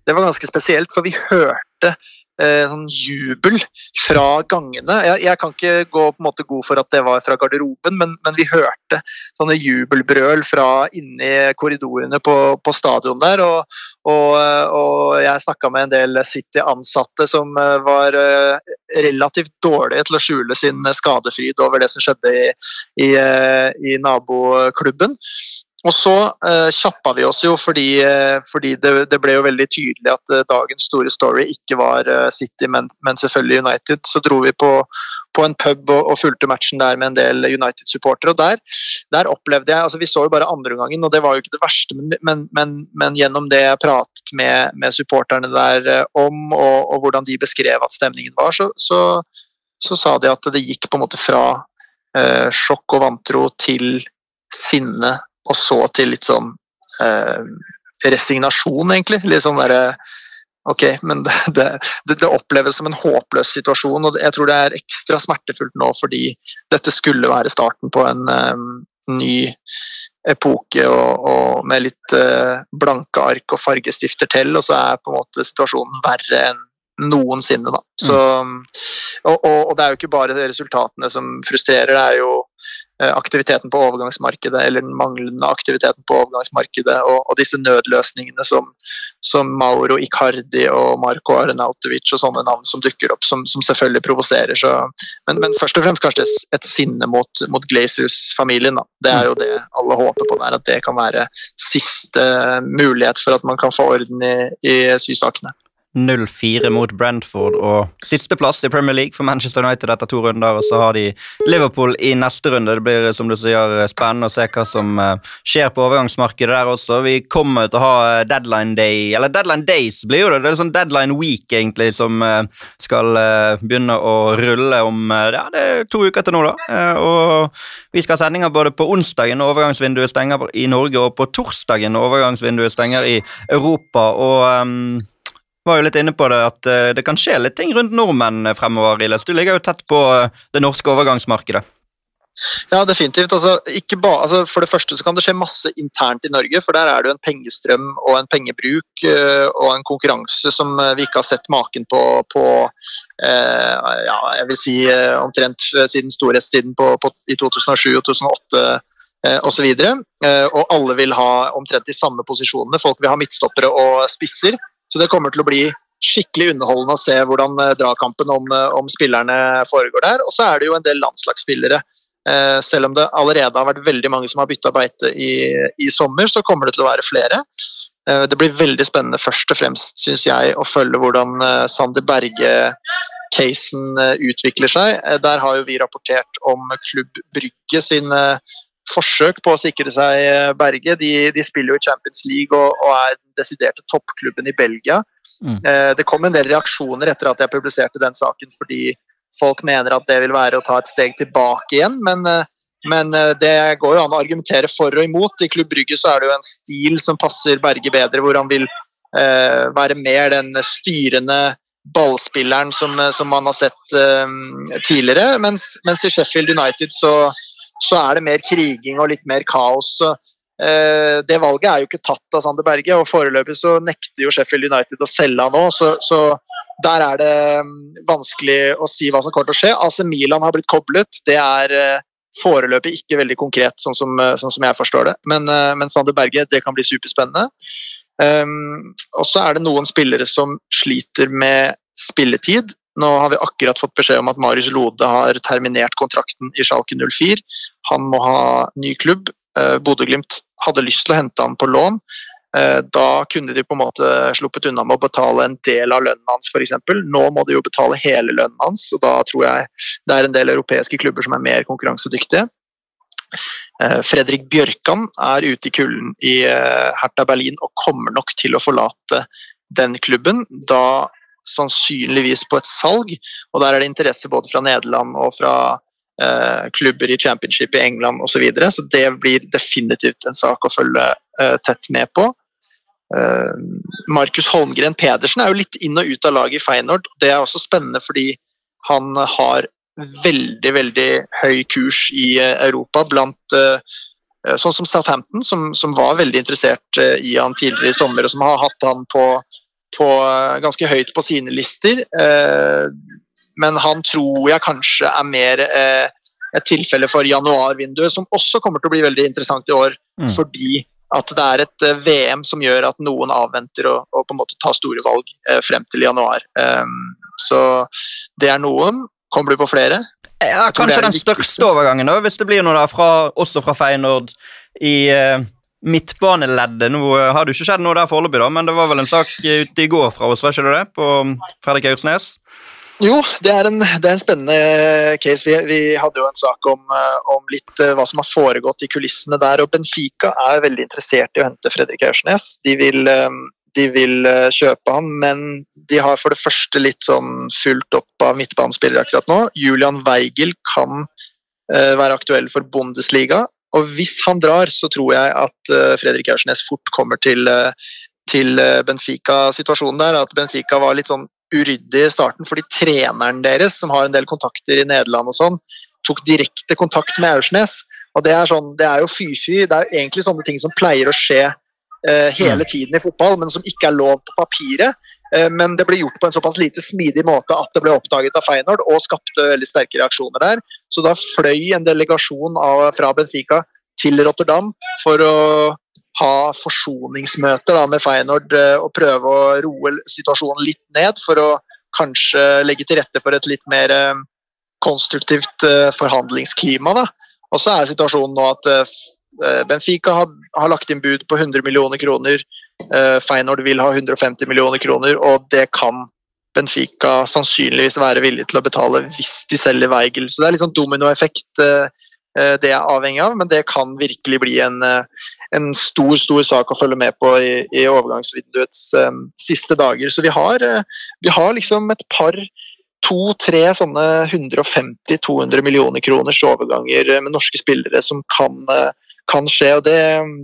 det var ganske spesielt, for vi hørte eh, sånn jubel fra gangene. Jeg, jeg, kan ikke gå på en måte god for at det var fra garderoben, men, men vi hørte sånne jubelbrøl fra inni korridorene på, på stadion der. Og, og, og jeg snakka med en del City-ansatte som eh, var eh, relativt dårlige til å skjule sin skadefryd over det som skjedde i, i, eh, i naboklubben. Og så uh, kjappa vi oss jo fordi, uh, fordi det, det, ble jo veldig tydelig at uh, dagens store story ikke var uh, City, men, men, selvfølgelig United. Så dro vi på, på en pub og, og, fulgte matchen der med en del United-supportere. og der, der, opplevde jeg, altså Vi så jo bare andreomgangen, og det var jo ikke det verste, men, men, men, men gjennom det jeg pratet med, med supporterne der om, og, og, hvordan de beskrev at stemningen var, så, så, så, sa de at det gikk på en måte fra sjokk og vantro til sinne og så til litt sånn eh, resignasjon, egentlig. Litt sånn derre ok, men det, det, det, oppleves som en håpløs situasjon. og Jeg tror det er ekstra smertefullt nå fordi dette skulle være starten på en um, ny epoke og, og med litt uh, blanke ark og fargestifter til, og så er på en måte situasjonen verre enn noensinne. Da. Så, og, og, og, det er jo ikke bare resultatene som frustrerer, det er jo aktiviteten på overgangsmarkedet, eller den manglende aktiviteten på overgangsmarkedet, og, og disse nødløsningene som, som, Mauro Icardi og Marco Arnautovic og sånne navn som dukker opp, som, som selvfølgelig provoserer. Men, men, først og fremst kanskje et sinne mot, mot Glazers-familien. Det er jo det alle håper på der, at det kan være siste mulighet for at man kan få orden i, i sysakene. 0-4 mot Brentford og sisteplass i Premier League for Manchester United etter to runder. Og så har de Liverpool i neste runde. Det blir som du sier, spennende å se hva som eh, skjer på overgangsmarkedet der også. Vi kommer til å ha eh, deadline day, eller deadline days blir jo det. Det er sånn deadline week egentlig som eh, skal begynne å rulle om ja, det er to uker til nå, da. Og vi skal ha sendinger både på onsdagen når overgangsvinduet stenger i Norge, og på torsdagen når overgangsvinduet stenger i Europa. og um var jo litt inne på det at uh, det kan skje litt ting rundt nordmenn fremover. Iles. Du ligger jo tett på uh, det norske overgangsmarkedet. Ja, definitivt. Altså, ba, altså, for det første så kan det skje masse internt i Norge, for der er det jo en pengestrøm og en pengebruk og en konkurranse som vi ikke har sett maken på, på ja, jeg vil si omtrent siden storhetstiden på, på, i 2007 og 2008 osv. Og, og alle vil ha omtrent de samme posisjonene. Folk vil ha midtstoppere og spisser. Så det kommer til å bli skikkelig underholdende å se hvordan eh, dragkampen om, eh, om spillerne foregår der. Og så er det jo en del landslagsspillere. Eh, selv om det allerede har vært veldig mange som har bytta beite i, i, sommer, så kommer det til å være flere. Det blir veldig spennende først og fremst, syns jeg, å følge hvordan eh, Sander Berge-casen utvikler seg. Der har jo vi rapportert om Klubb Brygge sin forsøk på å sikre seg eh, berget. De, de spiller jo i Champions League og, og er den desiderte toppklubben i Belgia. Mm. Eh, det kom en del reaksjoner etter at jeg publiserte den saken, fordi folk mener at det vil være å ta et steg tilbake igjen. Men, eh, men det går jo an å argumentere for og imot. I Klubb Brygge så er det jo en stil som passer Berge bedre, hvor han vil eh, være mer den styrende ballspilleren som, som man har sett eh, tidligere. Mens, mens i Sheffield United så så er det mer kriging og litt mer kaos. Eh, det valget er jo ikke tatt av Sander Berge, og foreløpig så nekter jo Sheffield United å selge han òg, Så, så, der er det mm, vanskelig å si hva som kommer til å skje. AC Milan har blitt koblet. Det er eh, foreløpig ikke veldig konkret, sånn som, eh, sånn som jeg forstår det. Men, men, Sander Berge, det kan bli superspennende. Um, og så er det noen spillere som sliter med spilletid. Nå har vi akkurat fått beskjed om at Marius Lode har terminert kontrakten i Schalke 04. Han må ha ny klubb. Eh, Bodø-Glimt hadde lyst til å hente han på lån. Eh, da kunne de på en måte sluppet unna med å betale en del av lønnen hans f.eks. Nå må de jo betale hele lønnen hans, og da tror jeg det er en del europeiske klubber som er mer konkurransedyktige. Eh, Fredrik Bjørkan er ute i kulden i Hertha Berlin og kommer nok til å forlate den klubben. Da sannsynligvis på et salg. Og der er det interesse både fra Nederland og fra eh, klubber i championship i England osv. Så, videre. så det blir definitivt en sak å følge eh, tett med på. Eh, Markus Holmgren Pedersen er jo litt inn og ut av laget i Feyenoord. Det er også spennende fordi han har veldig, veldig høy kurs i eh, Europa blant eh, Sånn som Southampton, som, som var veldig interessert eh, i han tidligere i sommer, og som har hatt han på på, eh, ganske høyt på sine lister. Eh, men han tror jeg kanskje er mer eh, et tilfelle for januarvinduet, som også kommer til å bli veldig interessant i år. Mm. Fordi at det er et VM som gjør at noen avventer å, å på en måte ta store valg frem til januar. så det er noen. Kommer du på flere? Ja, Kanskje den største overgangen, da, hvis det blir noe da, fra, også fra Feyenoord i midtbaneleddet. Nå eh, har det ikke skjedd noe der foreløpig, da, men det var vel en sak ute i går fra oss, var ikke det? På Fredrik Aursnes? Jo, det er, en, det er en, spennende case. Vi, vi, hadde jo en sak om, eh, om, litt eh, hva som har foregått i kulissene der. og Benfica er veldig interessert i å hente Fredrik Aursnes. De vil, de vil kjøpe han, men de har for det første litt sånn fulgt opp av midtbanespillere akkurat nå. Julian Weigel kan være aktuell for Bundesliga. Og hvis han drar, så tror jeg at uh, Fredrik Aursnes fort kommer til, uh, til eh, Benfica. Situasjonen der er at Benfica var litt sånn uryddig i starten fordi treneren deres, som har en del kontakter i Nederland og sånn, tok direkte kontakt med Aursnes. Og det er, sånn, det er jo fy-fy. Det er jo egentlig sånne ting som pleier å skje eh, hele tiden i fotball, men som ikke er lov på papiret. Eh, men det ble gjort på en såpass lite smidig måte at det ble oppdaget av Feyenoord og skapte veldig sterke reaksjoner der. Så da fløy en delegasjon av, fra Benfica til Rotterdam for å ha forsoningsmøter med Feyenoord eh, og prøve å roe situasjonen litt ned for å kanskje legge til rette for et litt mer eh, konstruktivt eh, forhandlingsklima. Da. Og så er situasjonen nå at Benfica har, har, lagt inn bud på 100 millioner kroner. Feyenoord vil ha 150 millioner kroner, og det kan Benfica sannsynligvis være villig til å betale hvis de selger Weigel. Så det er litt sånn dominoeffekt eh, eh, det er avhengig av, men det kan virkelig bli en, eh, en stor stor sak å følge med på i, i overgangsvinduets um, siste dager. Så vi har, vi har liksom et par to-tre sånne 150-200 millioner kroners overganger med norske spillere som kan, kan skje, og det,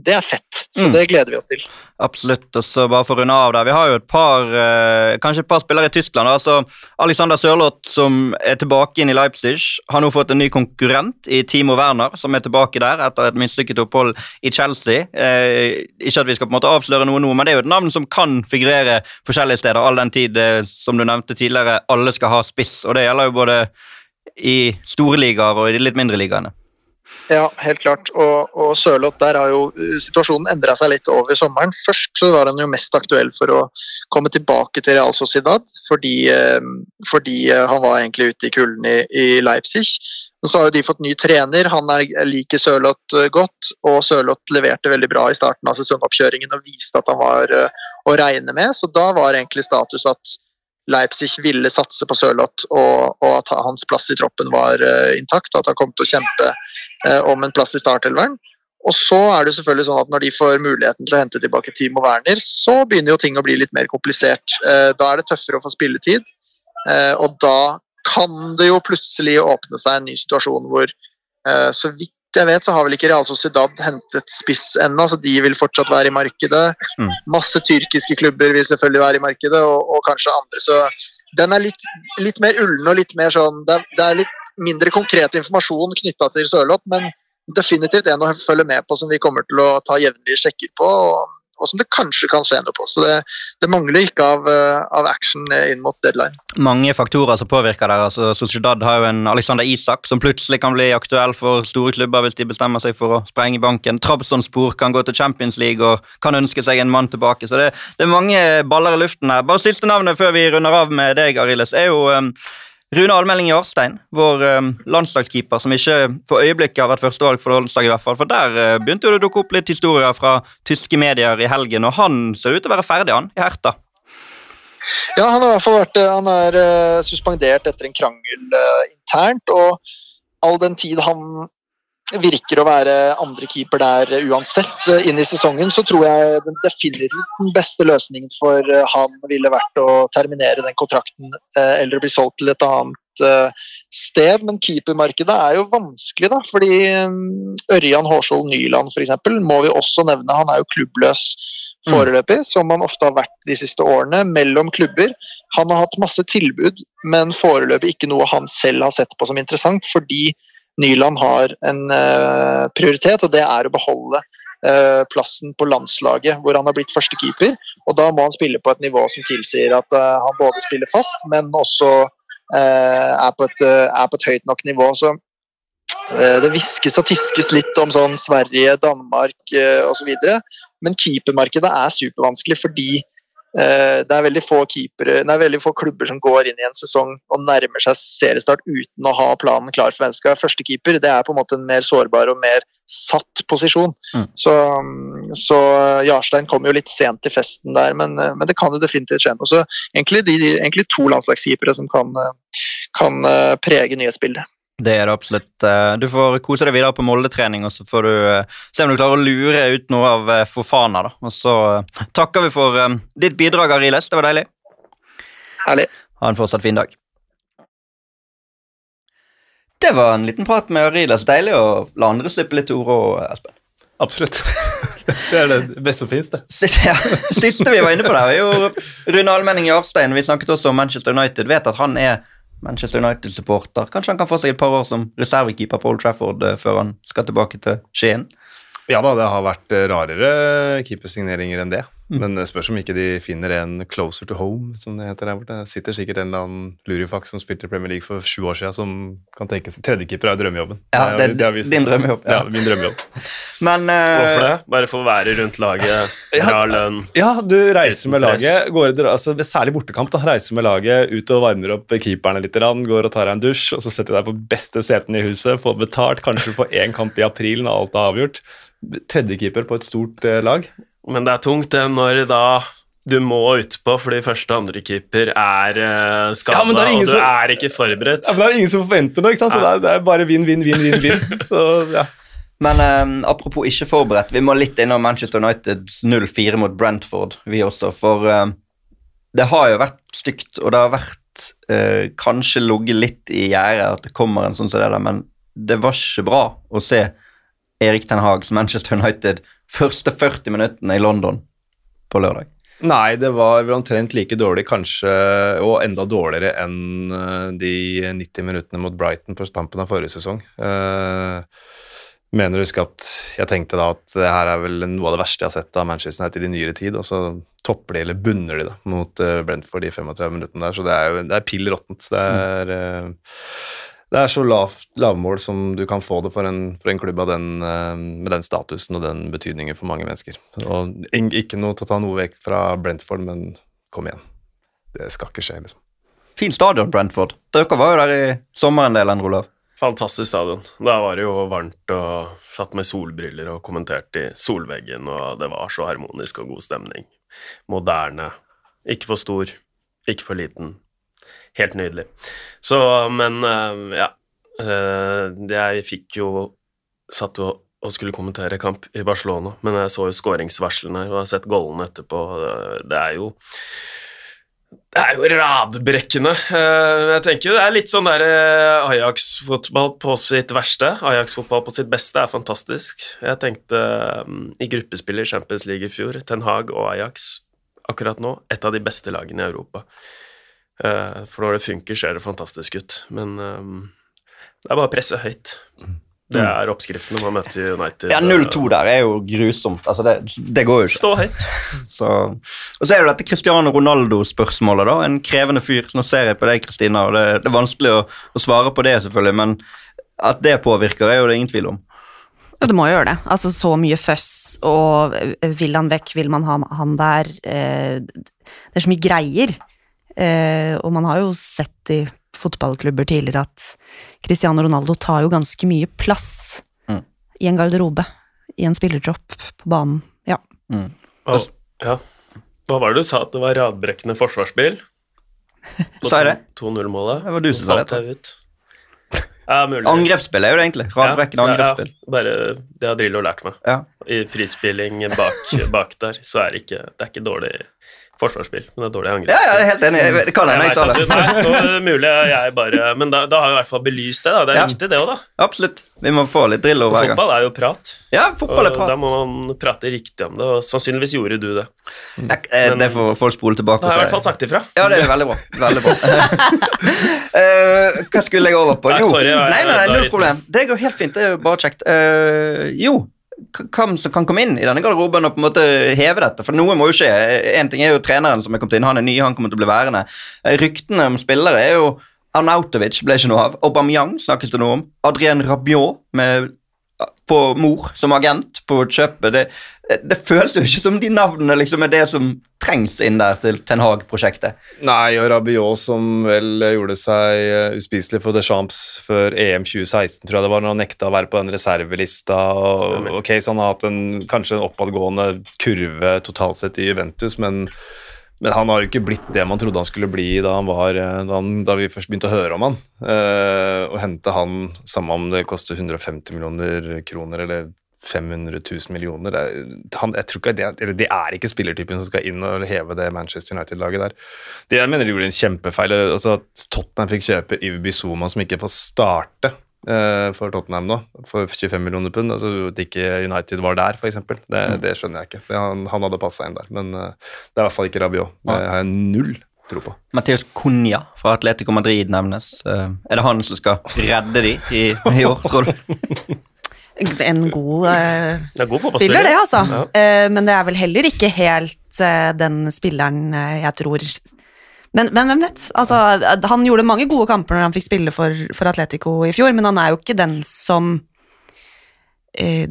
det, er fett. Så mm. det gleder vi oss til. Absolutt. og så bare for å runde av der, Vi har jo et par eh, kanskje et par spillere i Tyskland. altså Alexander Sørloth, som er tilbake inn i Leipzig, har nå fått en ny konkurrent i Timo Werner, som er tilbake der etter et mislykket opphold i Chelsea. Eh, ikke at vi skal på en måte avsløre noe nå, men det er jo et navn som kan figurere forskjellige steder, all den tid, eh, som du nevnte tidligere, alle skal ha spiss. og Det gjelder jo både i store ligaer og i de litt mindre ligaene. Ja, helt klart. Og, og Sørloth, der har jo uh, situasjonen endra seg litt over sommeren. Først så var han jo mest aktuell for å komme tilbake til Real Sociedad, fordi, uh, fordi uh, han var egentlig ute i kulden i, i, Leipzig. Men så har jo de fått ny trener, han er, liker Sørloth godt, og Sørloth leverte veldig bra i starten av sesongoppkjøringen og viste at han var å regne med, så da var egentlig status at Leipzig ville satse på Sørloth, og, og, at hans plass i troppen var uh, intakt. At han kom til å kjempe uh, om en plass i startelveren. Og så er det selvfølgelig sånn at Når de får muligheten til å hente tilbake Timo Werner, så begynner jo ting å bli litt mer komplisert. Uh, da er det tøffere å få spilletid, og da kan det jo plutselig åpne seg en ny situasjon hvor så vidt jeg vet, så har vel ikke Real Sociedad hentet spiss ennå, så de vil fortsatt være i markedet. Mm. Masse tyrkiske klubber vil selvfølgelig være i markedet, og, og kanskje andre. Så den er litt, litt, mer ullen og litt mer sånn Det er, det er litt mindre konkret informasjon knytta til Sørloth, men definitivt en å følge med på som vi kommer til å ta jevnlige sjekker på. og og som det kanskje kan se noe på. Så det, det mangler ikke av, eh, av, action inn mot deadline. Mange faktorer som påvirker der. altså Sociedad har jo en Alexander Isak som plutselig kan bli aktuell for store klubber hvis de bestemmer seg for å sprenge banken. Trabzonspor kan gå til Champions League og kan ønske seg en mann tilbake. Så det, det er mange baller i luften her. Bare siste navnet før vi runder av med deg, Ariles, er jo um, Rune Almelding Jarstein, vår um, landslagskeeper, som ikke for øyeblikket har vært førstevalg for landslaget, i hvert fall, for der uh, begynte det å dukke opp litt historier fra tyske medier i helgen, og han ser ut til å være ferdig, han, i Herta. Ja, han har i hvert fall vært Han er uh, suspendert etter en krangel internt, og all den tid han virker å være andre keeper der uansett inn i sesongen, så tror jeg definitivt den beste løsningen for han ville vært å terminere den kontrakten eller bli solgt til et annet sted. Men keepermarkedet er jo vanskelig, da. Fordi Ørjan Hårskjold Nyland f.eks. må vi også nevne. Han er jo klubbløs foreløpig, som han ofte har vært de siste årene, mellom klubber. Han har hatt masse tilbud, men foreløpig ikke noe han selv har sett på som interessant, fordi Nyland har en uh, prioritet, og det er å beholde uh, plassen på landslaget hvor han har blitt førstekeeper. Og da må han spille på et nivå som tilsier at uh, han både spiller fast, men også er på, et, er, på et, høyt nok nivå. Så det hviskes og tiskes litt om sånn Sverige, Danmark osv. Men keepermarkedet er supervanskelig fordi Eh, det er keepere, det er veldig få klubber som går inn i en sesong og nærmer seg seriestart uten å ha planen klar for mennesket. førstekeeper. Det er på en måte en mer sårbar og mer satt posisjon. Mm. Så, så, Jarstein kom jo litt sent til festen der, men, eh, men det kan jo definitivt skje noe. Så egentlig, de, egentlig to landslagskeepere som kan, eh, kan prege nyhetsbildet. Det er det absolutt. Eh, du får kose deg videre på Molde-trening, og så får du eh, se om du klarer å lure ut noe av eh, Fofana. da. Og så takker vi for ditt bidrag, Ariles. Det var deilig. Herlig. Ha en fortsatt fin dag. Det var en liten prat med Ariles. Deilig å la andre slippe litt ord òg, Espen. Absolutt. Det er det beste som finnes, det. Siste, ja, siste vi var inne på der, var jo Rune Almenning Jarstein. Vi snakket også om Manchester United. Vet at han er Manchester United-supporter. Kanskje han kan få seg et par år som reservekeeper på Old Trafford eh, før han skal tilbake til Skien. Ja da, det har vært eh, rarere keepersigneringer enn det. Men det spørs om ikke de finner en closer to home, som det heter der borte. Det sitter sikkert en eller annen lurifaks som spilte i Premier League for sju år siden, som kan tenke seg Tredjekeeper er drømmejobben. Ja, det er har vi- din drømmejobb, ja. Ja, min drømmejobb. Men uh, Hvorfor det? Bare for å være rundt laget, bra lønn Ja, du reiser med laget, går, altså, særlig bortekamp, da, reiser med laget ut og varmer opp keeperne litt, grann, går og tar deg en dusj, og så setter du deg på beste setene i huset, får betalt, kanskje på én kamp i april når alt er avgjort. Tredjekeeper på et stort eh, lag. Men det er tungt det når da du må utpå fordi første og andre keeper er uh, skada, Ja, er og du som- er ikke forberedt. Ja, men det er ingen som forventer noe, ikke sant? så det er, det er bare vinn, vinn, vinn, vinn, vinn. Så ja. Men um, apropos ikke forberedt, vi må litt innom Manchester Uniteds 0-4 mot Brentford, vi også. For um, det har jo vært stygt, og det har vært uh, kanskje ligget litt i gjerdet at det kommer en sånn som det der, men det var ikke bra å se Erik Ten Hags Manchester United første 40 minuttene i London på lørdag. Nei, det var vel omtrent like dårlig, kanskje, og enda dårligere enn eh, de 90 minuttene mot Brighton på stampen av forrige sesong. Eh, mener å huske at jeg tenkte da at det her er vel noe av det verste jeg har sett av Manchester United i nyere tid, og så topper de, eller bunner de, da, mot eh, Brentford de 35 minuttene der, så det er jo det er pill råttent. Det er eh, det er så lavt lavmål som du kan få det for en, for en klubb av den, eh, med den statusen og den betydningen for mange mennesker. Og ikke noe til å ta noe vekk fra Brentford, men kom igjen. Det skal ikke skje, liksom. Fin stadion, Brentford. Dere var jo der i sommer en del, Endre Olav. Fantastisk stadion. Da var det jo varmt og satt med solbriller og kommenterte i solveggen, og det var så harmonisk og god stemning. Moderne. Ikke for stor, ikke for liten. Helt nydelig. Så, men eh, ja. Eh, Jeg fikk jo Satt jo og skulle kommentere kamp i Barcelona, men jeg så jo skåringsvarslene og har sett gollene etterpå. Det er jo det er jo radbrekkende. Eh, Jeg tenker det er litt sånn der Ajax-fotball på sitt verste. Ajax-fotball på sitt beste er fantastisk. Jeg tenkte i gruppespillet i Champions League i fjor, Ten Hag og Ajax akkurat nå, et av de beste lagene i Europa. Eh, For når det funker, ser det fantastisk ut. Men eh, det er bare å presse høyt. Det er oppskriften når man møter United. Ja, 0-2 der er jo grusomt. Altså, det, det går jo ikke. Stå høyt. Så, og så er jo dette Cristiano Ronaldo-spørsmålet, da. En krevende fyr. Nå ser jeg på deg, Kristina, og det, det er vanskelig å, å svare på det, selvfølgelig, men at det påvirker, er jo det ingen tvil om. Ja, det må jo gjøre det. Altså, så mye føss, og eh, vil han vekk, vil man ha han der eh, Det er så mye greier. Eh, og man har jo sett i fotballklubber tidligere at Cristiano Ronaldo tar jo ganske mye plass Mm. i en garderobe, i en spillertropp på banen. Ja. Mm. Hva, ja. Hva var det du sa at det var radbrekkende forsvarsspill? Sa jeg det? 2-0-målet. Det var du som sa det. Ja, mulig. Angrepsspill er jo det egentlig. Radbrekkende Ja, angrepsspill. Ja, bare det har Drillo lært meg. Ja. I frispilling bak, bak der, så er det ikke Det er ikke dårlig forsvarsspill, men det er dårlig Ja, angrepsspill. ja, jeg er helt enig. Jeg- kan hende jeg sa det. Nei, nå mulig jeg bare Men da, da har jeg i hvert fall belyst det, da. Det er Ja. viktig, det òg, da. Absolutt. Vi må få litt drill over hver gang. fotball er jo prat. Ja, fotball er Og da må man prate riktig om det, og sannsynligvis gjorde du det. Ja, eh, Det får folk spole tilbake Da har jeg i hvert fall sagt ifra. Ja, det er veldig bra. Veldig bra. uh, hva skulle jeg over på? Nei, sorry, jeg- nei, nei, nei, null problem. Det går helt fint. Det er jo bare kjekt. Uh, jo, hvem som kan komme inn i denne garderoben og på en måte heve dette? For noe må jo skje. En ting er jo treneren som er kommet inn. Han er ny, han kommer til å bli værende. Eh, Ryktene om spillere er jo Arnautovic ble ikke noe av. Aubameyang snakkes det noe om. Adrien Rabiot med, på mor som agent på kjøpet. Det, det føles jo ikke som de navnene liksom er det som trengs inn der til Ten Hag-prosjektet. Nei, og Rabiot som vel gjorde seg eh, uspiselig for Deschamps før EM 2016, tror jeg det var, når han nekta å være på den reservelista. Og, ok, så han har hatt en, kanskje en oppadgående kurve totalt sett i Juventus, men, men han har jo ikke blitt det man trodde han skulle bli da, han var, eh, da, han, da vi først begynte å høre om han. Eh, å hente han, samme om det koster 150 millioner kroner eller 500 000 millioner. Er, han, ikke det, eller det er ikke spillertypen som skal inn og heve det Manchester United-laget der. Det, jeg mener de gjorde en kjempefeil. altså At Tottenham fikk kjøpe Yvi Zuma, som ikke får starte eh, for Tottenham nå, for 25 millioner pund. Altså At ikke United var der, f.eks. Det, det skjønner jeg ikke. Han, han hadde passa inn der. Men eh, det er i hvert fall ikke Rabiot. Det har jeg null tro på. Matheus Cunha fra Atletico Madrid nevnes. Eh, er det han som skal redde de i, i år, tror du? En god, eh, Det god spiller, det, altså. Ja. Eh, men det er vel heller ikke helt eh, den spilleren eh, jeg tror men, men hvem vet? Altså, han gjorde mange gode kamper når han fikk spille for, for Atletico i fjor, men han er jo ikke den som eh,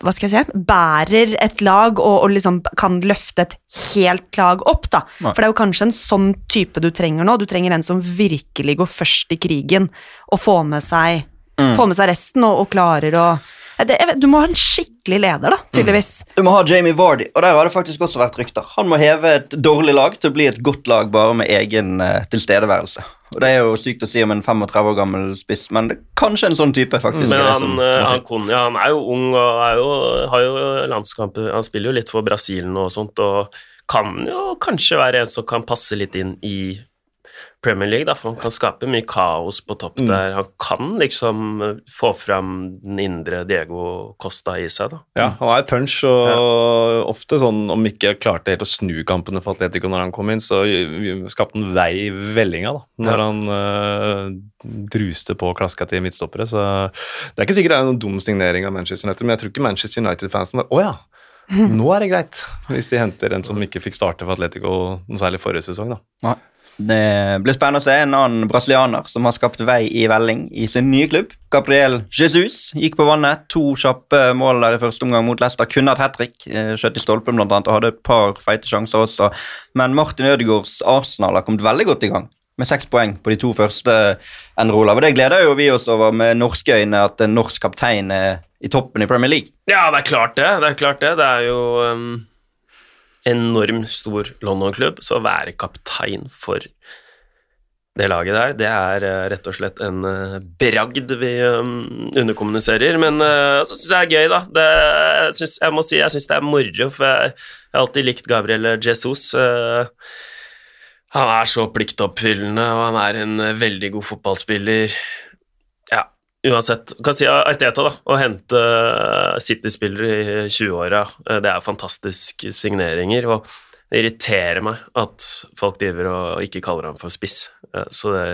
hva skal jeg si, bærer et lag og, og liksom kan løfte et helt lag opp, da. Nei. For det er jo kanskje en sånn type du trenger nå. Du trenger en som virkelig går først i krigen og får med seg, Mm. får med seg resten og, og klarer å det, vet, Du må ha en skikkelig leder, da, tydeligvis. Du må ha Jamie Vardy, og der har det faktisk også vært rykter. Han må heve et dårlig lag til å bli et godt lag bare med egen uh, tilstedeværelse. Og Det er jo sykt å si om en 35 år gammel spiss, men det er kanskje en sånn type, faktisk. Men han, som må eh, til. han, han er jo ung og er jo, har jo landskamper Han spiller jo litt for Brasil nå og sånt, og kan jo kanskje være en som kan passe litt inn i Premier League, da, for han kan skape mye kaos på topp der. Han kan liksom eh, få fram den indre Diego Costa i seg, da. Ja, han er punch, og ofte sånn om ikke klarte helt å snu kampene for Atletico når han kom inn, så skapte han vei i vellinga, da, når Ja. han uh, druste på klaska til midtstoppere. Så det er ikke sikkert det er noen dum signering av Manchester United, men jeg tror ikke Manchester United-fansen var Å ja! Nå er det greit, hvis de henter en som ikke fikk starte for Atletico noe særlig forrige sesong. da. Ja. Det blir spennende å se en annen brasilianer som har skapt vei i velling i sin nye klubb. Gabriel Jesus gikk på vannet. To kjappe mål der i første omgang mot Leicester. Kunne hatt hat trick. eh, Skjøt i stolpen blant annet, og hadde et par feite sjanser også. Men Martin Ødegaards Arsenal har kommet veldig godt i gang. Med seks poeng på de to første Enrola. Og det gleder jo vi oss over med norske øyne at en norsk kaptein er i toppen i Premier League. Ja, det er klart det. Det er klart det. Det er jo um, enormt stor London-klubb, så å være kaptein for det laget der, det er eh, rett og slett en eh, bragd vi um, underkommuniserer. Men så syns jeg det er gøy, da. Det, jeg, synes, jeg må si jeg syns det er moro, for jeg, jeg har alltid likt Gabriel Jesus. eh, han er så pliktoppfyllende, og han er en eh, veldig god fotballspiller. Uansett. Kan si Arteta, da. Å hente eh, City-spillere i 20-åra, eh, det er fantastiske signeringer. Og det irriterer meg at folk driver og ikke kaller ham for spiss. Eh, Så det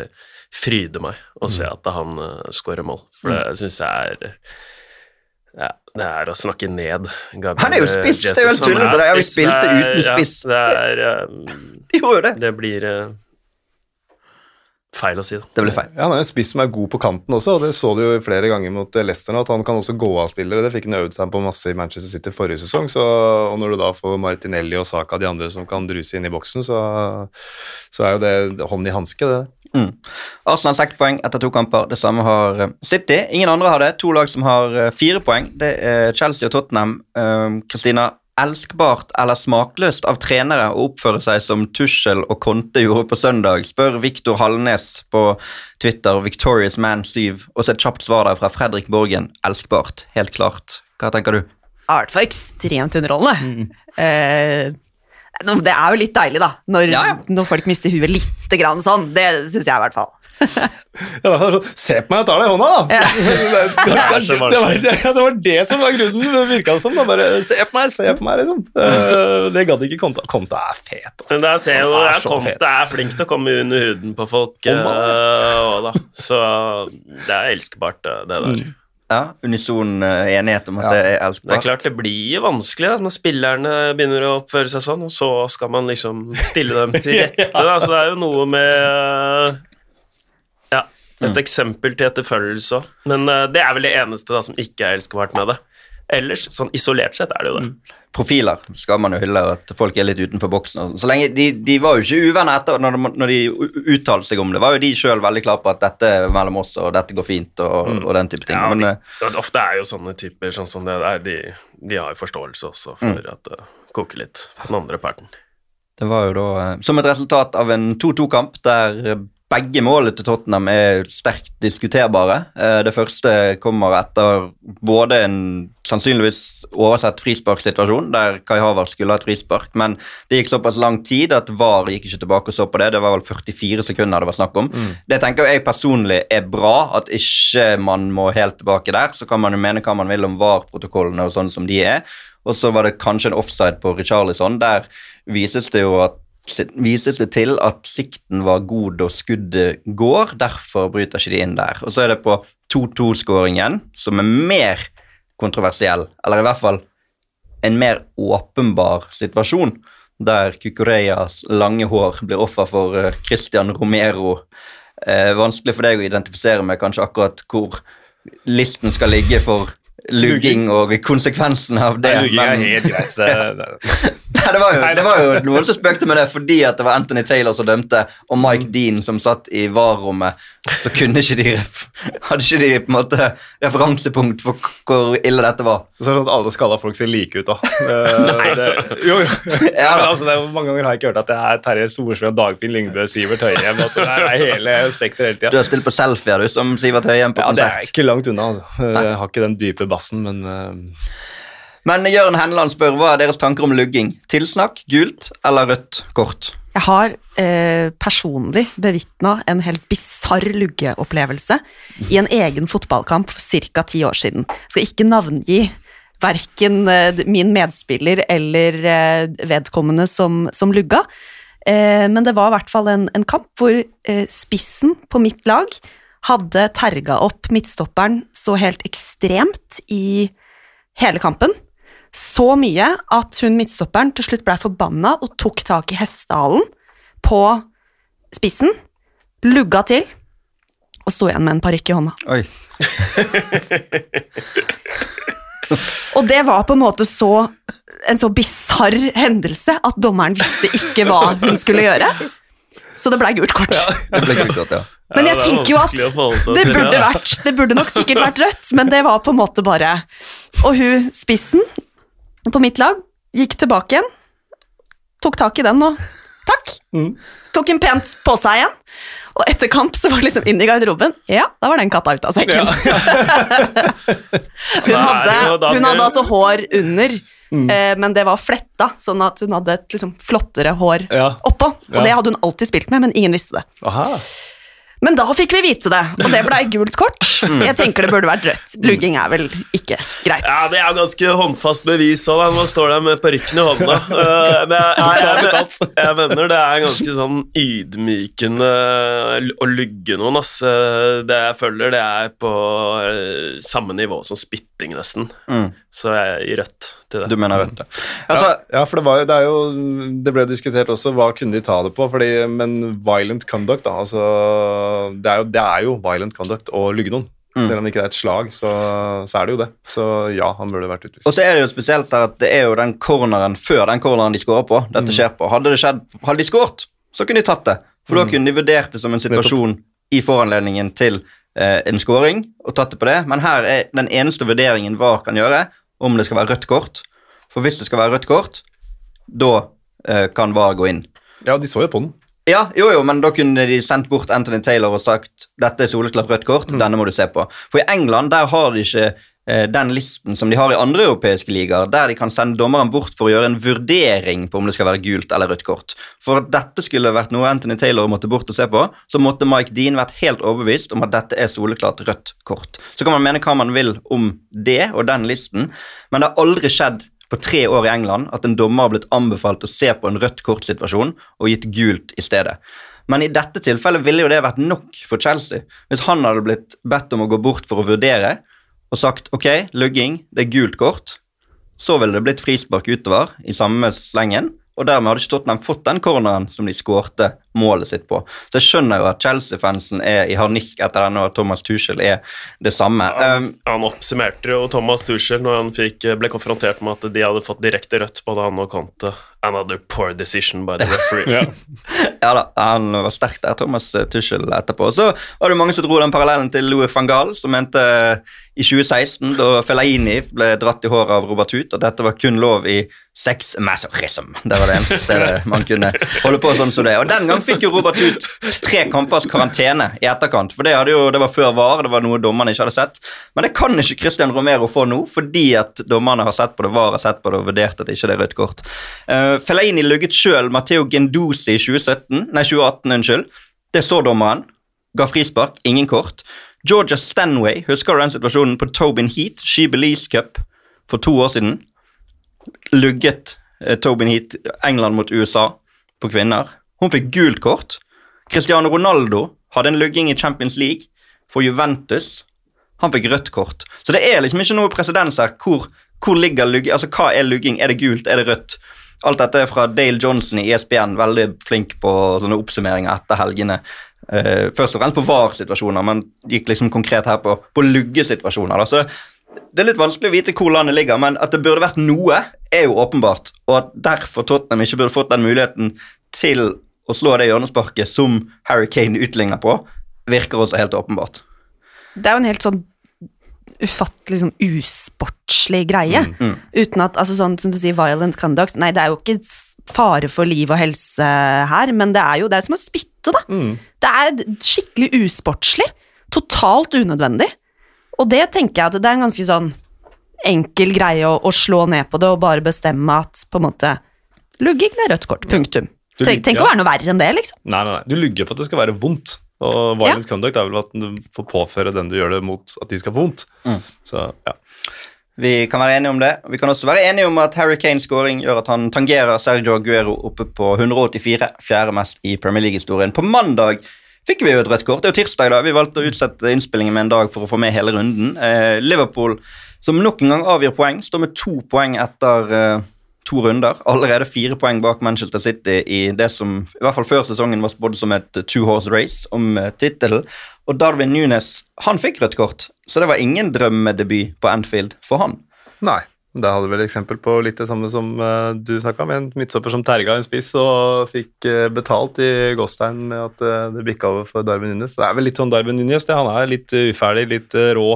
fryder meg å se at han uh, skårer mål, for det syns jeg er ja, det er å snakke ned Gabriel Han er jo spiss, det er jo helt tullete, det har jo spilt det uten spiss. Ja, det er um, De gjorde jo det. Det blir eh, feil å si, da. Det ble feil. Ja, Han er en spiss som er god på kanten også, og det så du jo flere ganger mot eh, Leicester nå, at han kan også gå av spillere. Det fikk han øvd seg på masse i Manchester City forrige sesong. Så, og når du da får Martinelli og Saka de andre som kan druse inn i boksen, så, så er jo det hånd i hanske, det. Mm. Arsenal har seks poeng etter to kamper. Det samme har eh, City. Ingen andre har det. To lag som har eh, fire poeng. Det er Chelsea og Tottenham. Um, Kristina, elskbart eller smakløst av trenere å oppføre seg som Tuschel og Conte gjorde på søndag, spør Viktor Hallnes på Twitter, Victorious Man 7, og så et kjapt svar der fra Fredrik Borgen. Elskbart. Helt klart. Hva tenker du? I hvert fall ekstremt underholdende. Eh, det er jo litt deilig, da, når, Ja, ja. når folk mister huet lite grann sånn. Det syns jeg i hvert fall. Ja, sånn, Se på meg, jeg tar deg i hånda, da! Det, det, det, det, var, det, det var det som var grunnen, det virka som. da, Bare se på meg, se på meg, liksom. Eh, det gadd ikke Konta. Konta er fet, altså. Men der ser jeg jo Han er ja, er flink til å komme under huden på folk. Er. eh, også da. Så det er elskbart, det der. der. Ja, Unison eh, enighet om at Ja. det er Det er klart det blir vanskelig da, når spillerne begynner å oppføre seg sånn, og så skal man liksom stille dem til rette. Da. Så det er jo noe med Et eksempel til etterfølgelse. Men uh, det er vel det eneste da, som ikke er elskbart med det. Ellers, sånn isolert sett, er det jo det. profiler skal man jo hylle, at folk er litt utenfor boksen. sånn. Så lenge, De, de var jo ikke uvenner etter når de, når de uttalte seg om det. var jo de sjøl veldig klare på at dette er mellom oss, og dette går fint, og, og den type ting. Ja, Men de, eh, ofte er jo sånne typer sånn som det der, de, de har jo forståelse også for at det koker litt på den andre parten. det var jo da eh, som et resultat av en 2-2-kamp der begge målene til Tottenham er sterkt diskuterbare. Eh, Det første kommer etter både en sannsynligvis oversett frisparksituasjon, der Kai Havert skulle ha et frispark, men det gikk såpass lang tid at VAR gikk ikke tilbake og så på det. Det var vel 44 sekunder det var snakk om. Det tenker jeg personlig er bra, at ikke man må helt tilbake der. Så kan man jo mene hva man vil om VAR-protokollene og sånn som de er. Og så var det kanskje en offside på Richarlison. Der vises det jo at vises det til at sikten var god da skuddet går, derfor bryter ikke de inn der. Og så er det på 2-2-skåringen, som er mer kontroversiell, eller i hvert fall en mer åpenbar situasjon, der Cucureas lange hår blir offer for eh, Christian Romero. Eh, vanskelig for deg å identifisere med kanskje akkurat hvor listen skal ligge for lugging og konsekvensen av det. Lugging er helt greit. Det, det, Nei, det, var jo, det var jo noen som spøkte med det fordi at det var Anthony Taylor som dømte, og Mike Dean som satt i VAR-rommet. Så kunne ikke de ref, hadde ikke de på en måte referansepunkt for hvor ille dette var. så er det sånn at alle skalla folk ser like ut, da. Det, det, jo, jo. Ja, men altså, det er, mange ganger har jeg ikke hørt at det er Terje Storsveen, Dagfinn Lyngbø, Sivert Høyem. At det er hele spekteret hele Du har stilt på selfie, du, som Sivert Høyem på Ja, det er ikke langt unna. Altså. Jeg har ikke den dype bassen, men eh, Men Jørn Henland spør hva er deres tanker om lugging. Tilsnakk, gult eller rødt kort? Jeg har eh, personlig bevitna en helt bisarr luggeopplevelse i en egen fotballkamp for ca. ti år siden. Jeg skal ikke navngi verken eh, min medspiller eller eh, vedkommende som, som lugga, eh, men det var i hvert fall en, en kamp hvor eh, spissen på mitt lag hadde terga opp midtstopperen så helt ekstremt i hele kampen. Så mye at hun midtstopperen til slutt blei forbanna og tok tak i hestehalen på spissen, lugga til og sto igjen med en parykk i hånda. Oi. Og det var på en måte så en så bisarr hendelse at dommeren visste ikke hva hun skulle gjøre. Så det blei gult kort. Det ble gult kort, ja. Men jeg er tenker jo at det burde, vært, det burde nok sikkert vært rødt, men det var på en måte bare Og hun spissen på mitt lag gikk tilbake igjen, tok tak i den og takk. Tok en pent på seg igjen. Og etter kamp så var det liksom inn i garderoben. Ja, da var den katta ute av sekken. hun, er hadde, hun hadde altså hår under, eh, men det var fletta, sånn at hun hadde et liksom flottere hår Ja. oppå. Og Ja. det hadde hun alltid spilt med, men ingen visste det. aha. Men da fikk vi vite det, og det blei gult kort. Jeg tenker det burde vært rødt. Lugging er vel ikke greit. Ja, det er ganske håndfast bevis òg, da. Nå står der med parykken i hånda. Eh, men jeg, jeg, jeg, jeg mener det er ganske sånn ydmykende å lugge noen, ass. Eh, Det jeg føler, det er på eh, samme nivå som spytting, nesten. Mm. Så jeg gir rødt til det. Du mener rødt, ja. Altså, ja, for det, var, jo- det er jo Det ble diskutert også hva kunne de ta det på, fordi, men violent conduct, da. Altså, det, er jo, det er jo violent conduct å lugge noen. Mm. Selv om det ikke er et slag, så, så er det jo det. Så ja, han burde vært utvist. Og så er det jo spesielt her at det er jo den corneren før den corneren de skårer på. dette skjer på. Hadde det skjedd, hadde de skåret, så kunne de tatt det. For da kunne de vurdert det som en situasjon i foranledningen til eh, en scoring og tatt det på det. Men her er den eneste vurderingen VAR kan gjøre, om det skal være rødt kort. For hvis det skal være rødt kort, da eh, kan VAR gå inn. Ja, de så jo på den. Ja, jo, jo, men da kunne de sendt bort Anthony Taylor og sagt dette er soleklart rødt kort, denne må du se på. For i England der har de ikke den listen som de har i andre europeiske ligaer, der de kan sende dommeren bort for å gjøre en vurdering på om det skal være gult eller rødt kort. For at dette skulle vært noe Anthony Taylor måtte bort og se på, så måtte Mike Dean vært helt overbevist om at dette er soleklart rødt kort. Så kan man mene hva man vil om det og den listen, men det har aldri skjedd på tre år i England at en dommer har blitt anbefalt å se på en rødt kort-situasjon og gitt gult i stedet. Men i dette tilfellet ville jo det vært nok for Chelsea. Hvis han hadde blitt bedt om å gå bort for å vurdere og sagt ok, lugging, det er gult kort, så ville det blitt frispark utover i samme slengen, og dermed hadde ikke Tottenham fått den corneren som de skårte målet sitt på. Så jeg skjønner jo at Chelsea-fansen er i harnisk etter denne, og at Thomas Tuchel er det samme. Han, Um, han oppsummerte jo Thomas Tuchel når han fikk, ble konfrontert med at de hadde fått direkte rødt, både han og Conte. Another poor decision by the referee. Ja da, han var sterk der, Thomas Tuchel, etterpå. Så var det mange som dro den parallellen til Louis van Gaal, som mente i 2016, da Fellaini ble dratt i håret av Robert Huth, at dette var kun lov i sex masochism. Det var det eneste stedet man kunne holde på sånn som det. Og den gang fikk jo Robert ut tre kampers karantene i etterkant. For det, hadde jo, det var før VAR, det var noe dommerne ikke hadde sett. Men det kan ikke Christian Romero få nå, fordi at dommerne har sett på det, VAR har sett på det og vurdert at det ikke er rødt kort. Uh, Fellaini lugget sjøl Matteo Gendusi i 2017, nei 2018, unnskyld. Det så dommeren. Ga frispark, ingen kort. Georgia Stanway, husker du den situasjonen på Tobin Heat, Ski Belize Cup, for to år siden? Lugget eh, Tobin Heat England mot USA for kvinner. Hun fikk gult kort. Cristiano Ronaldo hadde en lugging i Champions League for Juventus. Han fikk rødt kort. Så det er liksom ikke noe presedens her. Hvor, hvor ligger lugging? Altså, hva er lugging? Er det gult? Er det rødt? Alt dette er fra Dale Johnson i ESPN, veldig flink på sånne oppsummeringer etter helgene. Uh, først og fremst på VAR-situasjoner, men gikk liksom konkret her på, på luggesituasjoner. Da. Så det er litt vanskelig å vite hvor landet ligger, men at det burde vært noe, er jo åpenbart. Og at derfor Tottenham ikke burde fått den muligheten til å slå det hjørnesparket som Harry Kane utligner på, virker også helt åpenbart. Det er jo en helt sånn ufattelig sånn usportslig greie. Mm, mm. Uten at, altså sånn som du sier, violent conduct Nei, det er jo ikke fare for liv og helse her, men det er jo det er som å spytte, da. Mm. Det er skikkelig usportslig. Totalt unødvendig. Og det tenker jeg at det er en ganske sånn enkel greie å, å slå ned på det og bare bestemme at på en måte Lugging er rødt kort. Punktum. Du Tenk, tenk å være noe verre enn det, liksom. Nei, nei, nei. Du lugger for at det skal være vondt. Og violent conduct er vel at du får påføre den du gjør det mot, at de skal få vondt. Mm. Så ja. Vi kan være enige om det. Vi kan også være enige om at Harry Kanes scoring gjør at han tangerer Sergio Aguero oppe på 184, fjerde mest i Premier League-historien. På mandag fikk vi jo et rødt kort. Det er jo tirsdag, da. Vi valgte å utsette innspillingen med en dag for å få med hele runden. Eh, Liverpool, som nok en gang avgjør poeng, står med to poeng etter eh, to runder. Allerede fire poeng bak Manchester City i det som i hvert fall før sesongen var spådd som et two horse race om uh, tittelen. Og Darwin Nunes han fikk rødt kort, så det var ingen drømmedebut på Anfield for han. Nei. Da hadde du vel eksempel på litt det samme som eh, du snakka om. En midtstopper som terga en spiss og fikk eh, betalt i Gåstein med at eh, det bikka over for Darwin Nunes. Det er vel litt sånn Darwin Nunes. Det. Han er litt uferdig, litt rå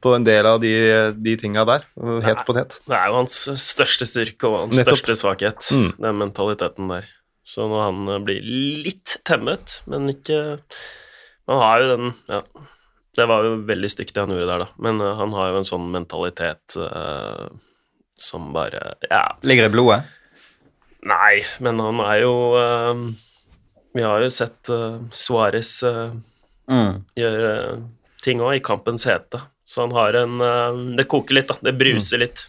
på en del av de, de tinga der. Het potet. Det er jo hans største styrke og hans Nettopp. største svakhet, Mm. den mentaliteten der. Så når han blir litt temmet, men ikke Man har jo den Ja, det var jo veldig stygt det han gjorde der, da, men han har jo en sånn mentalitet eh, som bare Ja, Ligger i blodet. nei, men han er jo eh, Vi har jo sett uh, Suárez eh, Mm. gjøre ting òg, i kampens hete. Så han har en eh, Det koker litt, da. Det bruser litt.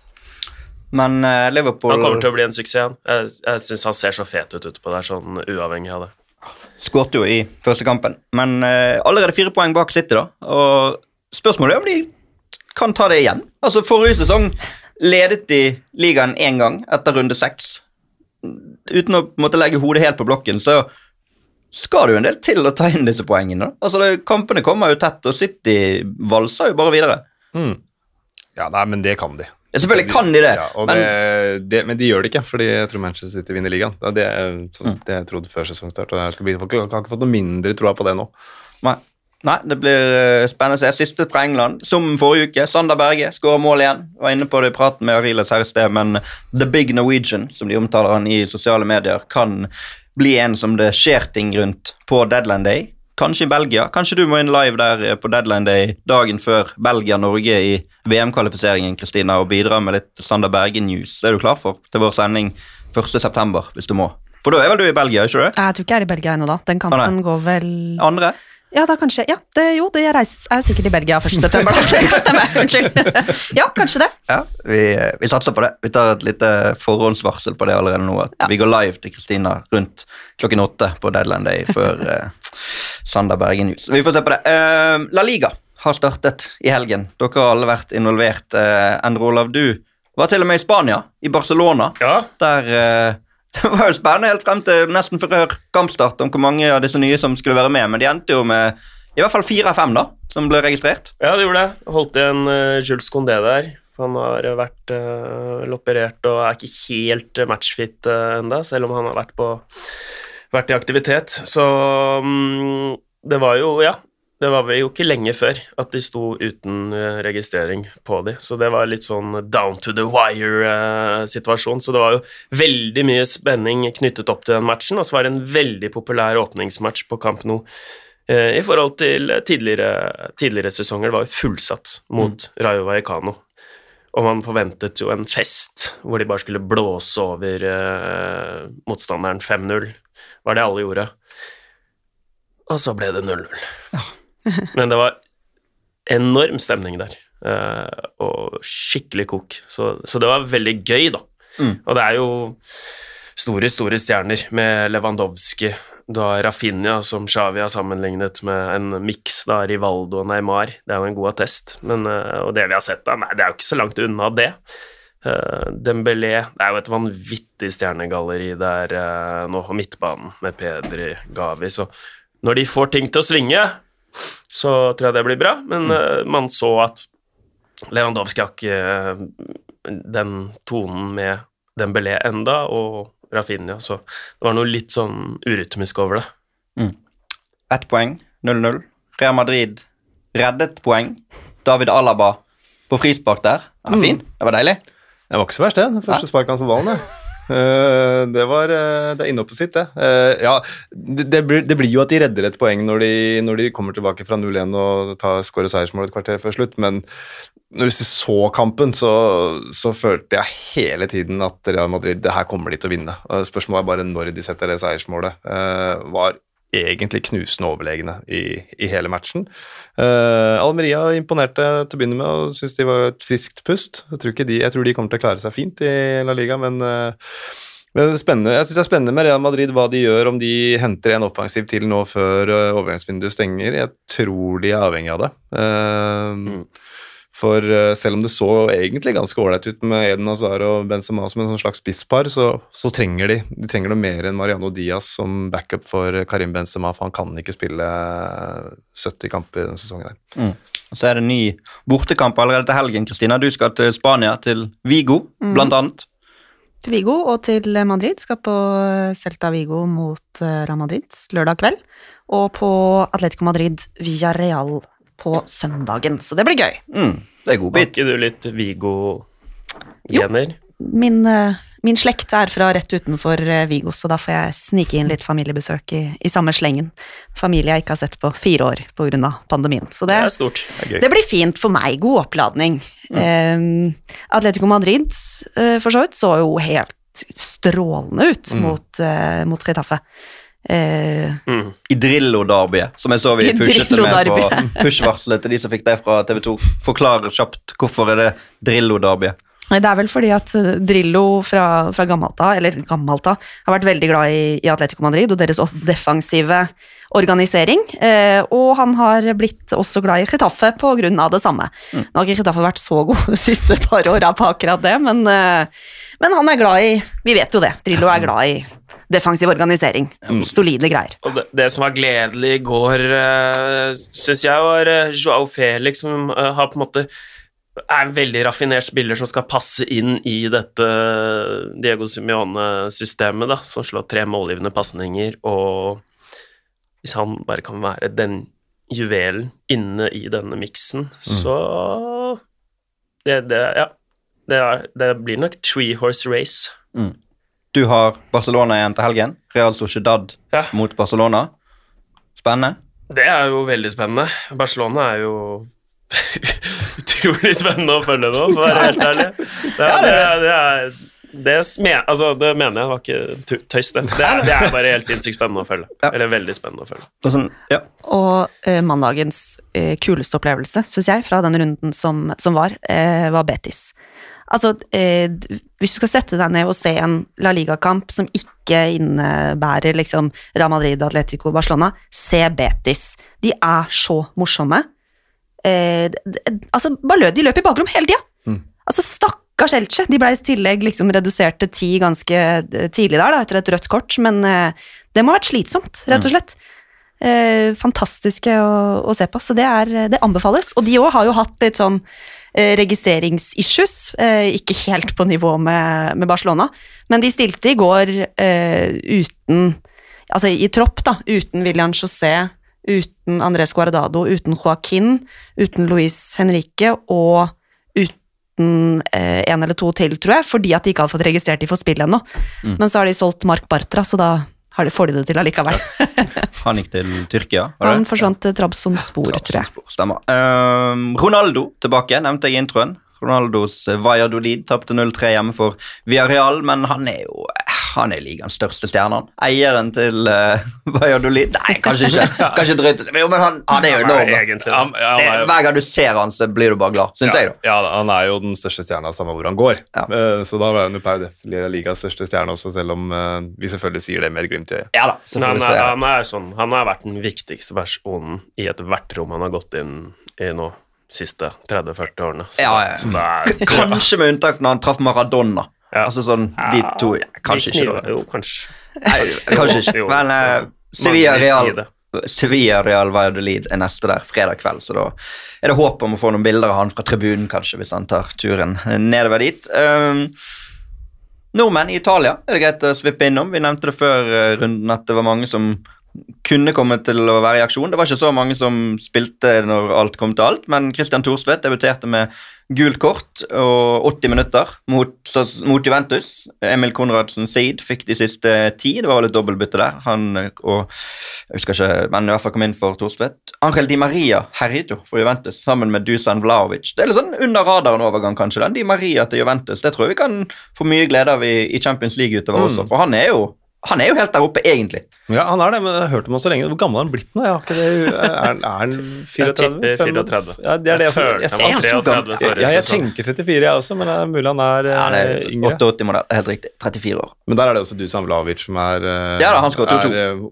Men eh, Liverpool Han kommer til å bli en suksess. Jeg, jeg syns han ser så fet ut utpå der, sånn uavhengig av det. skårte jo i første kampen. Men eh, allerede fire poeng bak City, da. Og spørsmålet er om de kan ta det igjen. Altså, Forrige sesong ledet de ligaen én gang etter runde seks. Uten å måtte legge hodet helt på blokken, så skal det jo en del til å ta inn disse poengene. Altså, det, Kampene kommer jo tett, og City valser jo bare videre. Mm. Ja, nei, men det kan de. Ja, selvfølgelig kan de det, Ja, men det, det, men de gjør det ikke, fordi jeg tror Manchester City vinner ligaen. Det, det, så, Mm. det jeg trodde før sesongstart. Og jeg bli, jeg har ikke fått noe mindre troa på det nå. Nei. Nei, det blir eh, spennende å se. Siste fra England. Som forrige uke. Sander Berge skårer mål igjen. Var inne på det i praten med Arilas her i sted, men The Big Norwegian, som de omtaler han i sosiale medier, kan bli en som det skjer ting rundt på deadline day. Kanskje i Belgia. Kanskje du må inn live der eh, på deadline day dagen før Belgia-Norge i VM-kvalifiseringen Kristina, og bidra med litt Sander Berge-news. Det er du klar for til vår sending 1.9., hvis du må. For da er vel du i Belgia, ikke du? Jeg tror ikke jeg er i Belgia ennå, da. Den kampen kampen går vel Andre? Ja, da kanskje. Ja, det, jo, det jeg er jo sikkert i Belgia 1. september. da. Det kan stemme. Unnskyld. Ja, kanskje det. Ja, vi, vi satser på det. Vi tar et lite forhåndsvarsel på det allerede nå. At Ja. vi går live til Kristina rundt klokken åtte på deadline day før eh, Sander Bergen News. Vi får se på det. Uh, La Liga har startet i helgen. Dere har alle vært involvert. Uh, Endre Olav, du var til og med i Spania, i Barcelona. Ja, Der eh, Det var jo spennende helt frem til nesten før kampstart om hvor mange av disse nye som skulle være med, men de endte jo med i hvert fall fire av fem da, som ble registrert. ja det gjorde det. Holdt igjen uh, Jules Condé der. Han har vært uh, operert og er ikke helt uh, matchfit uh, enda, selv om han har vært, på, vært i aktivitet. Så um, det var jo, ja det var vel jo ikke lenge før at de sto uten eh, registrering på de, så det var litt sånn down to the wire-situasjon. Så det var jo veldig mye spenning knyttet opp til den matchen, og så var det en veldig populær åpningsmatch på Camp Nou eh, i forhold til tidligere, tidligere sesonger. Det var jo fullsatt mot Rayo Vallecano. Og man forventet jo en fest hvor de bare skulle blåse over eh, motstanderen 5-0. Var det alle gjorde. Og så ble det 0-0. Men det var enorm stemning der, eh, og skikkelig kok. Så, så det var veldig gøy, da. Mm. Og det er jo store, store stjerner med Lewandowski. Du har Rafinha, som Xavi har sammenlignet med en miks av Rivaldo og Neymar. Det er jo en god attest, men, eh, og det vi har sett da, nei, det er jo ikke så langt unna det. Uh, Dembélé Det er jo et vanvittig stjernegalleri der uh, nå på midtbanen med Pedri Gavi, så når de får ting til å svinge, så tror jeg det blir bra, men uh, man så at Lewandowski har ikke uh, den tonen med Dembélé enda, og Rafinha, så det var noe litt sånn urytmisk over det. Ett poeng, 0-0. Real Madrid reddet poeng. David Alaba på frispark der. Den var fin. Det var deilig. Det var ikke så verst, det. Den første sparket hans på ballen. Det. Eh, var eh, Det er på sitt, det. Eh, ja, det, det, blir, det blir jo at de redder et poeng når de, når de kommer tilbake fra 0-1 og skårer seiersmål et kvarter før slutt, men når vi så kampen, så, så følte jeg hele tiden at Real Madrid det her kommer de til å vinne. Spørsmålet er bare når de setter det seiersmålet. Var egentlig knusende overlegne i, i hele matchen. Uh, Almeria imponerte til å begynne med og syntes de var et friskt pust. Jeg tror, de, jeg tror de kommer til å klare seg fint i La Liga, men, uh, men jeg syns det er spennende med Real Madrid hva de gjør, om de henter en offensiv til nå før uh, overgangsvinduet stenger. Jeg tror de er avhengig av det. Uh, For uh, selv om det så egentlig ganske ålreit ut med Eden Hazar og Benzema som en sånn slags spisspar, så, så trenger de de trenger noe mer enn Mariano Diaz som backup for Karim Benzema, for han kan ikke spille eh, 70 kamper i denne sesongen. her. Og så er det ny bortekamp allerede til helgen. Kristina. Du skal til Spania, til Vigo, blant annet. Til Vigo og til Madrid. Skal på Celta Vigo mot eh, Real Madrid lørdag kveld. Og på Atletico Madrid via Real på søndagen. Så det blir gøy. Mm, det er Har ikke du litt Vigo-gener? Min, eh, min slekt er fra rett utenfor eh, Vigo, så da får jeg snike inn litt familiebesøk i, i samme slengen. Familie jeg ikke har sett på fire år pga. pandemien. Så Det det, er stort. Det er det blir fint for meg. God oppladning. Eh, Atletico Madrid eh, for så vidt så jo helt strålende ut mot, eh, mot Retafe. Eh, Mm. I Drillo-derbyet, som jeg så vi pushet med på push-varselet til de som fikk det fra TV 2. Forklar kjapt hvorfor er det Drillo-derbyet. Det er vel fordi at eh, Drillo fra, fra gammelt av, eller gammelt av, har vært veldig glad i, i Atletico Madrid og deres defensive organisering. Eh, og han har blitt også glad i Chetaffe av det samme. Nå har ikke Chetaffe vært så god de siste par åra på akkurat det, men, eh, men han er glad i Vi vet jo det. Drillo er glad i defensiv organisering. Solide greier. Og det, det som var gledelig i går, uh, syns jeg, var uh, Joao Felix, som uh, har på en måte er en veldig raffinert spiller som skal passe inn i dette Diego Simione-systemet, da, som slår tre målgivende pasninger, og hvis han bare kan være den juvelen inne i denne miksen, så det, det, Ja. Det, er, det blir nok three horse race. Du har Barcelona igjen til helgen. Real Sociedad Ja. mot Barcelona. Spennende. Det er jo veldig spennende. Barcelona er jo utrolig spennende å følge nå, for å være helt ærlig. Det, er, det, er, det, er, det, sme, altså, det mener jeg var ikke tøys, det. Det er, det er bare helt sinnssykt spennende å følge. Ja. Eller veldig spennende å følge. Og sånn, ja. Og eh, mandagens eh, kuleste opplevelse, syns jeg, fra den runden som, som var, eh, var Betis. Altså, eh, hvis du skal sette deg ned og se en La Liga-kamp som ikke innebærer liksom Real Madrid, Atletico, Barcelona, se Betis. De er så morsomme. Eh, altså, bare lø- de løp i bakrom hele tida. Altså, stakkars Elche. De ble i tillegg liksom redusert til ti ganske tidlig der, da, etter et rødt kort, men eh, det må ha vært slitsomt, rett og slett. Eh, fantastiske å, å se på, så det, er, det anbefales. Og de òg har jo hatt litt sånn eh, registreringsissues, eh, ikke helt på nivå med, med Barcelona, men de stilte i går eh, uten Altså i tropp, da, uten William José, uten Andres Guardado, uten Joaquin, uten Luis Henrique og uten eh, en eller to til, tror jeg, fordi at de ikke hadde fått registrert de for spill ennå. Mm. Men så har de solgt Mark Bartra, så da har de, får de det til allikevel. Han gikk til Tyrkia. Han forsvant til Trabzonspor, tror jeg. Stemmer. Um, Ronaldo tilbake, nevnte jeg i introen. Ronaldos Valladolid tapte 0-3 hjemme for Villarreal, men han er jo han er ligaens største stjerne. Eieren til uh, Valladolid Nei, kanskje ikke. Kanskje drøyt, jo, men han, han er jo enorm. ja, er, hver gang du ser han, så blir du bare glad, syns jeg. da. ja, ja, han er jo den største stjerna samme hvor han går. Ja. Uh, Så da var han jo per def ligas største stjerne også, selv om uh, vi selvfølgelig sier det med et glimt i øyet. Ja da, Nei, han, er, han, er sånn, han har vært den viktigste personen i ethvert rom han har gått inn i nå siste 30-40 årene. Så, Ja, ja. så er, Kanskje med unntak når han traff Maradona. Ja. Altså sånn, de to Kanskje ikke. da. Jo, kanskje. Nei, kanskje ikke. Men uh, Sevilla Real. Sevilla Real Valladolid er neste der fredag kveld, så da er det håp om å få noen bilder av han fra tribunen, kanskje, hvis han tar turen nedover dit. Um, nordmenn i Italia er det greit å svippe innom. Vi nevnte det før eh, runden at det var mange som kunne komme til å være i aksjon. Det var ikke så mange som spilte når alt kom til alt, men Christian Thorsvedt debuterte med gult kort og 80 minutter mot, mot Juventus. Emil Konradsen Seid fikk de siste ti. Det var vel et dobbeltbytte der. Han og jeg husker ikke, men i hvert fall kom inn for Thorsvedt. Angel Di Maria herjet jo for Juventus sammen med Dusan Vlaovic. Det er litt sånn under radaren-overgang, kanskje. den Di Maria til Juventus. Det tror jeg vi kan få mye glede av i, i Champions League utover også, for han er jo han er jo helt der oppe, egentlig. Ja, han er det, men jeg har hørt om ham så lenge. Hvor gammel er han blitt nå? Jeg ikke det. Er, er han 34? Jeg 34. Ja, det er det jeg, jeg, jeg, jeg, jeg, jeg, jeg, så gammel. 33 ja, forrige jeg tenker 34, jeg også, men det er mulig han er, Han er eh, yngre. 88-modell, det helt riktig. 34 år. Men der er det også Dusan Vlaovic som er, eh, Ja da, han er eh,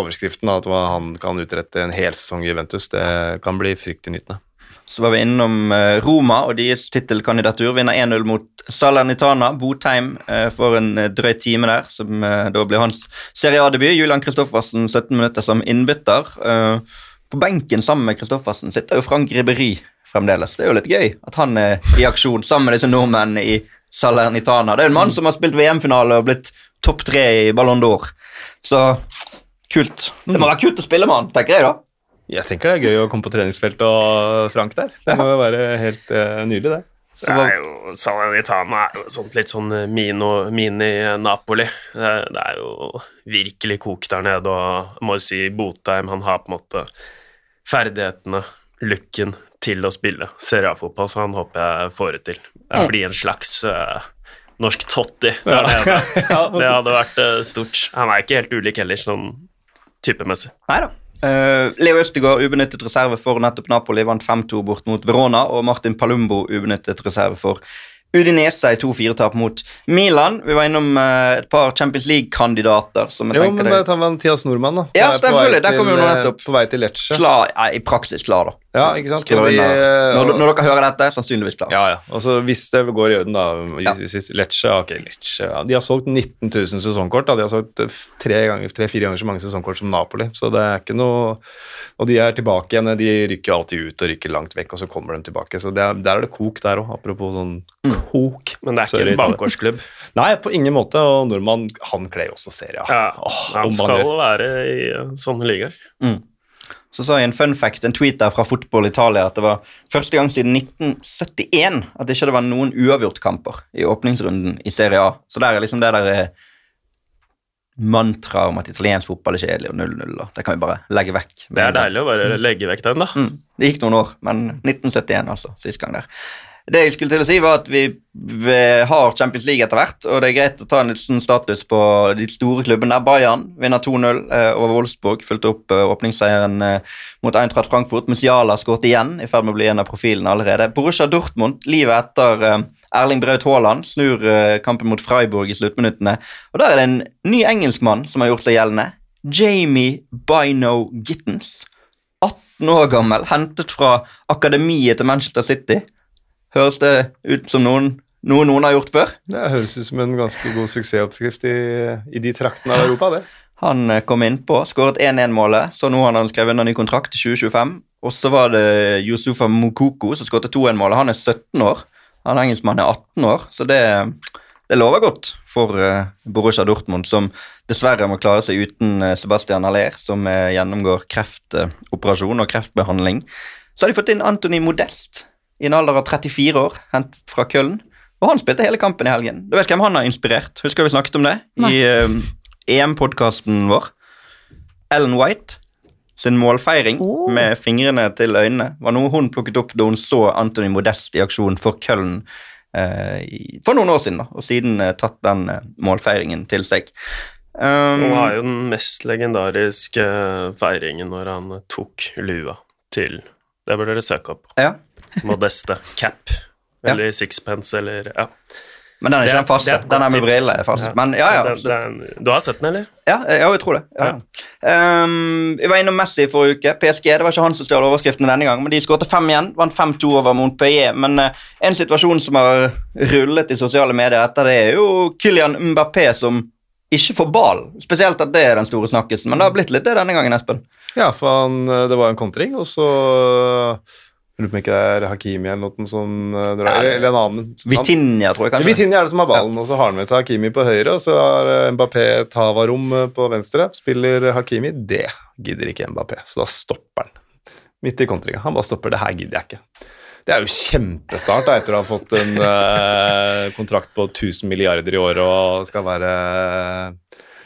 overskriften. da, At hva han kan utrette en hel sesong i Juventus. Det kan bli fryktinngytende. Så var vi innom eh, Roma og deres tittelkandidatur. Vinner 1-0 mot Salernitana. Botheim eh, får en eh, drøy time der, som da blir hans Serie A-debut. Julian Kristoffersen 17 minutter som innbytter. På benken sammen med Kristoffersen sitter jo Frank Ribberi fremdeles. Det er jo litt gøy at han er i aksjon sammen med disse nordmennene i Salernitana. Det er en mann som har spilt VM-finale og blitt topp tre i Ballon d'Or. Så kult. Det må være kult å spille med han, tenker jeg da. Jeg tenker det er gøy å komme på treningsfelt og Frank der. Det må jo være helt uh, nydelig, det. Så Det er jo, Salernitana er jo sånt litt sånn mino- mini-Napoli. Det, er- det er jo virkelig kok der nede, og jeg må jo si Botheim han har på en måte ferdighetene, looken, til å spille Serie A-fotball, så han håper jeg får det til. Jeg blir en slags uh, norsk Totti der nede. Det hadde vært uh, stort. Han er ikke helt ulik heller, sånn typemessig. Nei da. Eh, Leo Østegård ubenyttet reserve for nettopp Napoli, vant 5-2 bort mot Verona. Og Martin Palumbo ubenyttet reserve for Udinese i 2-4-tap mot Milan. Vi var innom uh, et par Champions League-kandidater som jeg Jo, tenker men bare ta Mathias Nordmann, da. Ja, selvfølgelig, der kom jo nå eh, nettopp. På vei til Lecce. klar, ja, I praksis klar, da. Ja, ikke sant? De, eh, Når, når dere hører dette, sannsynligvis klar. Ja, ja. Og så hvis det går i orden, da Ja. Lecce, ok, Lecce ja. De har solgt 19 000 sesongkort. Da. De har solgt eh, f- tre ganger- tre-fire ganger så mange sesongkort som Napoli. Så det er ikke noe Og de er tilbake igjen. De rykker alltid ut og rykker langt vekk, og så kommer de tilbake. Så det er, der er det kok der òg, apropos sånn kok. Men det er ikke en bankårsklubb. Nei, på ingen måte. Og nordmann, han kler jo også serie. Ja, Åh, han skal gjør. være i sånne ligaer. Så sa jeg en fun fact, en tweet der fra Fotball Italia, at det var første gang siden 1971 at det ikke var noen uavgjortkamper i åpningsrunden i Serie A. Så der er liksom det der eh, mantraet om at italiensk fotball er kjedelig og 0-0. Det kan vi bare legge vekk. Det er deilig å bare legge vekk den, da. Mm. Det gikk noen år, men 1971 altså, sist gang der. Det jeg skulle til å si var at vi, har Champions League etter hvert, og det er greit å ta en liten status på de store klubbene. Bayern vinner 2-0 eh, over Wolfsburg, fulgte opp eh, åpningsseieren eh, mot Eintracht Frankfurt. Musiala skåret igjen, i ferd med å bli en av profilene allerede. Borussia Dortmund, livet etter Erling Braut Haaland, snur kampen mot Freiburg i sluttminuttene. Og der er det en ny engelskmann som har gjort seg gjeldende. Jamie Bino Gittens. 18 år gammel, hentet fra akademiet til Manchester City. Høres det ut som noen, noe noen har gjort før? Det høres ut som en ganske god suksessoppskrift i, i de traktene av Europa, det. Han eh, kom innpå, skåret 1-1-målet, så nå har han skrevet under ny kontrakt til 2025. Og så var det Yusufa Mokoko som skåret 2-1-målet. Han er 17 år. Han engelskmannen er 18 år, så det det lover godt for eh, Borussia Dortmund, som dessverre må klare seg uten eh, Sebastian Haller, som gjennomgår kreftoperasjon og kreftbehandling. Så har de fått inn Anthony Modest i en alder av 34 år, hentet fra Køln. Og han spilte hele kampen i helgen. Du vet hvem han har inspirert? Husker vi snakket om det Nei. i um, EM-podkasten vår? Ellen White sin målfeiring Oh. med fingrene til øynene var noe hun plukket opp da hun så Anthony Modest i aksjon for Køln eh, for noen år siden, da, og siden eh, tatt den eh, målfeiringen til seg. Um, hun har jo den mest legendariske feiringen når han tok lua til Det bør dere søke opp. ja. Modeste cap. Ja. Eller sixpence, eller ja. Men den er ikke den faste. er Den er med briller er fast. Ja. Men ja, ja. Den, absolutt. det er en- du har sett den, eller? Ja, ja, jeg tror det. Ja. Um, vi var innom Messi i forrige uke. PSG det var ikke han som stjal overskriftene denne gang, men de skåret fem igjen. Vant 5-2 over Montpellier. Men uh, en situasjon som har rullet i sosiale medier etter det, er jo Kylian Mbappé som ikke får ball. Spesielt at det er den store snakkisen, men det har blitt litt det denne gangen, Espen. Ja, for han, eh, det var en kontring, og så Jeg lurer på om ikke det er Hakimi eller noe som eh, drar, Ja, Eller en annen. Vitinha, tror jeg kanskje. Vitinha er det som har ballen, og så har han med seg Hakimi på høyre, og så har eh, Mbappé Tavarom eh, på venstre. Spiller Hakimi. Det gidder ikke Mbappé, så da stopper han. Midt i kontringa. Han bare stopper. Det her gidder jeg ikke. Det er jo kjempestart da, etter å ha fått en eh, kontrakt på 1000 milliarder i året og skal være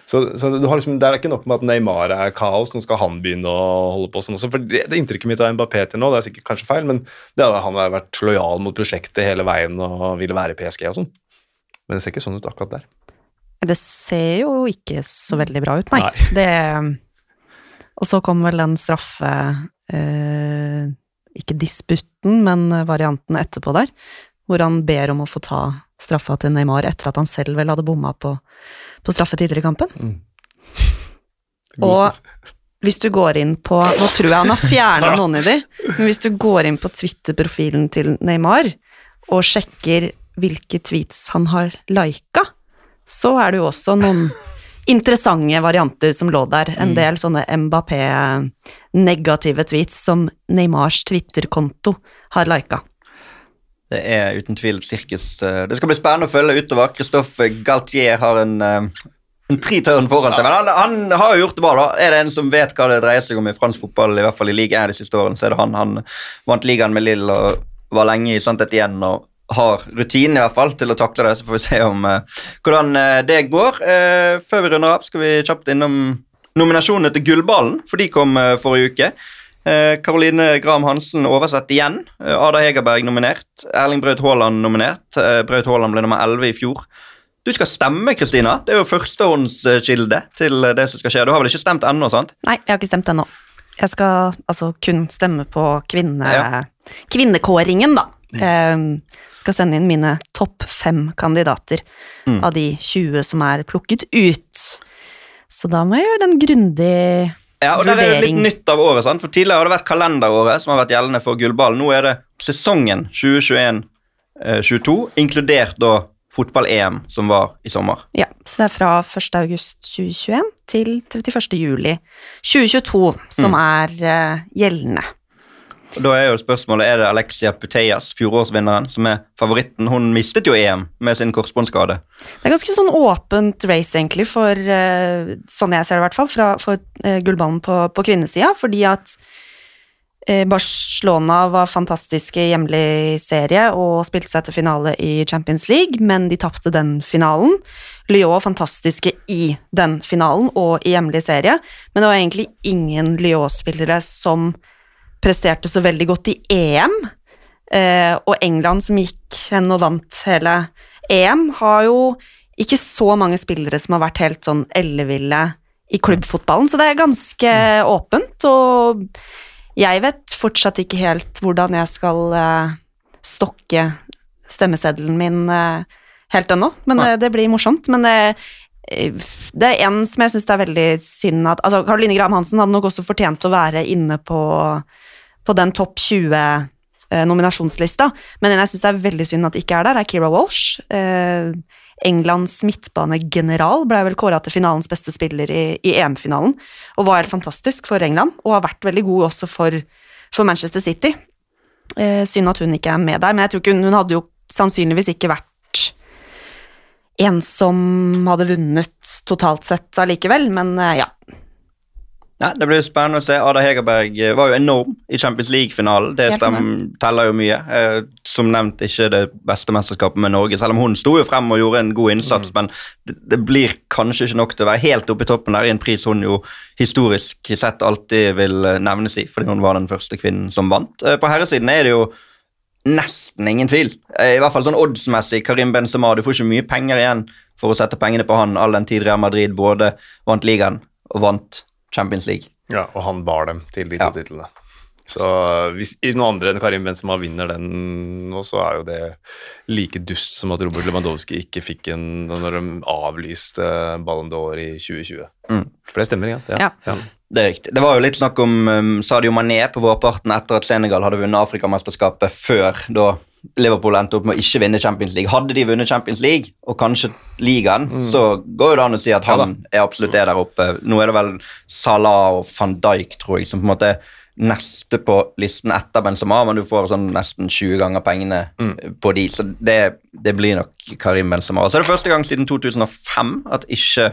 så, så du har liksom, Det er ikke nok med at Neymar er kaos, nå skal han begynne å holde på sånn også. for Det, det inntrykket mitt av Mbappé til nå, det er sikkert kanskje feil, men det er, at han har vært lojal mot prosjektet hele veien og ville være i PSG og sånn. Men det ser ikke sånn ut akkurat der. Det ser jo ikke så veldig bra ut, nei. Nei. Det, og så kom vel den straffe eh, Ikke disputten, men varianten etterpå der, hvor han ber om å få ta straffa til Neymar etter at han selv vel hadde bomma på, på straffe tidligere i kampen. Mm. Og hvis du går inn på Nå tror jeg han har fjerna noen i de, men hvis du går inn på Twitter-profilen til Neymar og sjekker hvilke tweets han har lika, så er det jo også noen interessante varianter som lå der. En del sånne Mbappé-negative tweets som Neymars Twitter-konto har lika. Det er uten tvil et sirkus. eh, Det skal bli spennende å følge utover. Christophe Galtier har en, eh, en tritørn foran seg. Men han, han har jo gjort det bra, da. Er det en som vet hva det dreier seg om i fransk fotball, i hvert fall i ligaen de siste årene, så er det han. Han vant ligaen med Lille og var lenge i Santet igjen. og har rutinen i hvert fall til å takle det. Så får vi se om uh, hvordan det går. Uh, før vi runder av, skal vi kjapt innom nominasjonene til Gullballen, for de kom uh, forrige uke. Eh, Caroline Graham Hansen oversett igjen. Eh, Ada Hegerberg nominert. Erling Braut Haaland nominert. Eh, Braut Haaland ble nummer 11 i fjor. Du skal stemme, Kristina. Det er jo førstehåndskilde til eh, det som skal skje. Du har vel ikke stemt ennå, sant? Nei, jeg har ikke stemt ennå. Jeg skal altså kun stemme på kvinne, Ja. kvinnekåringen, da. Eh, skal sende inn mine topp fem kandidater Mm. av de 20 som er plukket ut. Så da må jeg gjøre den grundig Ja, og det er jo litt nytt av året, sant? For Tidligere har det vært kalenderåret som har vært gjeldende for gullballen. Nå er det sesongen 2021-2022, inkludert da fotball-EM, som var i sommer. Ja, så det er fra 1. august 2021 til 31. juli 2022 som er eh, gjeldende. Og Da er jo spørsmålet, er det Alexia Puteas, fjorårsvinneren, som er favoritten? Hun mistet jo EM med sin korsbåndskade. Det er ganske sånn åpent race, egentlig, for eh, sånn jeg ser det i hvert fall, fra, for eh, gullballen på, på kvinnesida, fordi at eh, Barcelona var fantastiske i hjemlig serie og spilte seg til finale i Champions League, men de tapte den finalen. Lyon var fantastiske i den finalen og i hjemlig serie, men det var egentlig ingen Lyon-spillere som presterte så veldig godt i EM. Eh, og England, som gikk hen og vant hele EM, har jo ikke så mange spillere som har vært helt sånn elleville i klubbfotballen, så det er ganske åpent, og jeg vet fortsatt ikke helt hvordan jeg skal eh, stokke stemmeseddelen min eh, helt ennå, men det, det blir morsomt. Men det, det er en som jeg syns det er veldig synd at altså Caroline Graham Hansen hadde nok også fortjent å være inne på, på den topp 20-nominasjonslista, men en jeg syns er veldig synd at ikke er der, er Kira Walsh. Eh, Englands midtbanegeneral ble vel kåra til finalens beste spiller i, i EM-finalen, og var helt fantastisk for England, og har vært veldig god også for, for Manchester City. Eh, synd at hun ikke er med der, men jeg tror ikke hun, hun hadde jo sannsynligvis ikke vært en som hadde vunnet totalt sett allikevel, men eh, ja. Ja, det blir spennende å se. Ada Hegerberg eh, var jo enorm i Champions League-finalen. Det stemmer, teller jo mye. Eh, som nevnt ikke det beste mesterskapet med Norge, selv om hun sto jo frem og gjorde en god innsats. Men det, det blir kanskje ikke nok til å være helt oppe i toppen der i en pris hun jo historisk sett alltid vil eh, nevnes i, fordi hun var den første kvinnen som vant. Eh, på herresiden er det jo nesten ingen tvil. Eh, I hvert fall sånn oddsmessig. Karim Benzema, du får ikke mye penger igjen for å sette pengene på han all den tid Real Madrid både vant ligaen og vant Champions League. Ja, og han bar dem til de to Ja. titlene. Så hvis noen andre enn Karim Benzema vinner den nå, så er jo det like dust som at Robert Lewandowski ikke fikk en når de avlyste Ballon d'Or i 2020. Mm. For det stemmer, ja. Ja. ja. Det er riktig. Det var jo litt snakk om um, Sadio Mané på vårparten etter at Senegal hadde vunnet Afrikamesterskapet før da Liverpool endte opp med å ikke vinne Champions League. Hadde de vunnet Champions League, og kanskje ligaen, så går jo det an å si at han er absolutt er der oppe. Nå er det vel Salah og van Dijk, tror jeg, som på en måte neste på listen etter Benzema, men du får sånn nesten 20 ganger pengene på de, så det, det blir nok Karim Benzema. Så er det første gang siden 2005 at ikke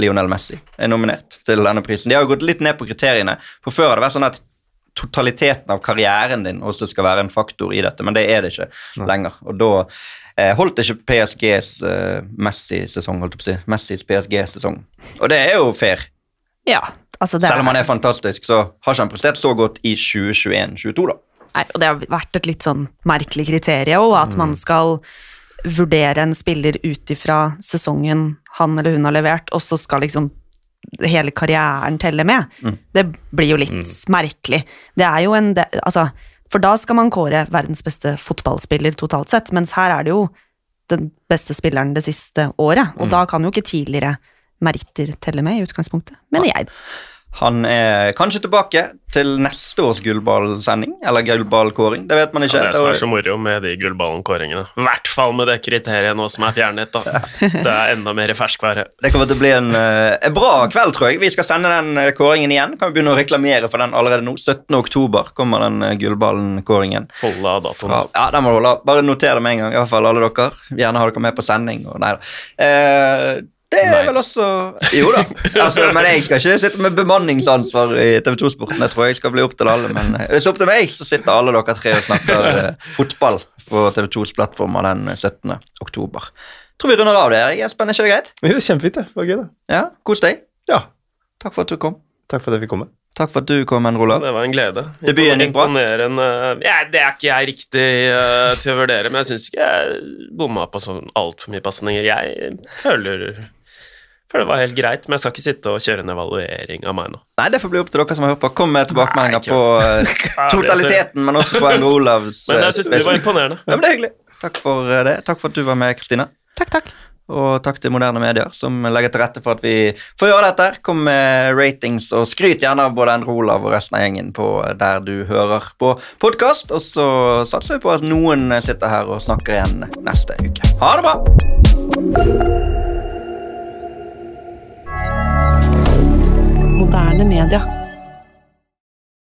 Lionel Messi er nominert til denne prisen. De har jo gått litt ned på kriteriene, for før har det vært sånn at totaliteten av karrieren din også skal være en faktor i dette, men det er det ikke lenger. Og da eh, holdt ikke PSGs eh, Messi-sesong, holdt jeg på å si, Messis PSG-sesong. Og det er jo fair. ja altså det Selv om han er fantastisk, så har ikke han prestert så godt i 2021-2022, da. Nei, og det har vært et litt sånn merkelig kriterium, òg, at man skal vurdere en spiller ut ifra sesongen han eller hun har levert, og så skal liksom hele karrieren teller med. Det blir jo litt merkelig. Det er jo en del, Altså, for da skal man kåre verdens beste fotballspiller totalt sett, mens her er det jo den beste spilleren det siste året, og da kan jo ikke tidligere meritter telle med i utgangspunktet, mener jeg. Han er kanskje tilbake til neste års gullballsending, eller gullballkåring, det vet man ikke. Ja, det som er så moro med de gullballenkåringene. I hvert fall med det kriteriet nå som er fjernet, da. Det er enda mer ferskvære. Det kommer til å bli en, eh, en bra kveld, tror jeg. Vi skal sende den eh, kåringen igjen. Kan vi begynne å reklamere for den allerede nå. 17. oktober kommer den eh, gullballen-kåringen. Holde av datoen. Ja, den må du holde. av. Bare noter det med en gang, i hvert fall alle dere. Gjerne ha dere med på sending. Og nei da. Eh, det er Nei. vel også Jo da. Altså, men jeg skal ikke sitte med bemanningsansvar i TV 2-sporten. Det tror jeg skal bli opp til alle. Men eh, hvis det er opp til meg, så sitter alle dere tre og snakker eh, fotball på TV 2s plattformer den 17. oktober. Tror vi runder av det. Espen, er ikke det greit? Det er kjempefint, det. Det var gøy, det. Ja, Kos deg. Ja. Takk for at du kom. Takk for at jeg fikk komme. Takk for at du kom, Olav. Det var en glede. Debuten gikk bra? Ja, Det er ikke jeg riktig uh, til å vurdere, men jeg syns ikke jeg bomma på sånn altfor mye pasninger. Jeg føler, føler det var helt greit, men jeg skal ikke sitte og kjøre en evaluering av meg nå. Nei, Det får bli opp til dere som har hørt på. Kom med tilbakemeldinger på eh, totaliteten, men også på Endre Olavs Men eh, jeg syns du var imponerende. Ja, men det er hyggelig. Takk for eh, det. Takk for at du var med, Kristine. Takk, takk. Og takk til moderne medier som legger til rette for at vi får gjøre dette. Kom med ratings, og skryt gjerne av både Endre Olav og resten av gjengen på der du hører på podkast. Og så satser vi på at noen sitter her og snakker igjen neste uke. Ha det bra! Moderne media.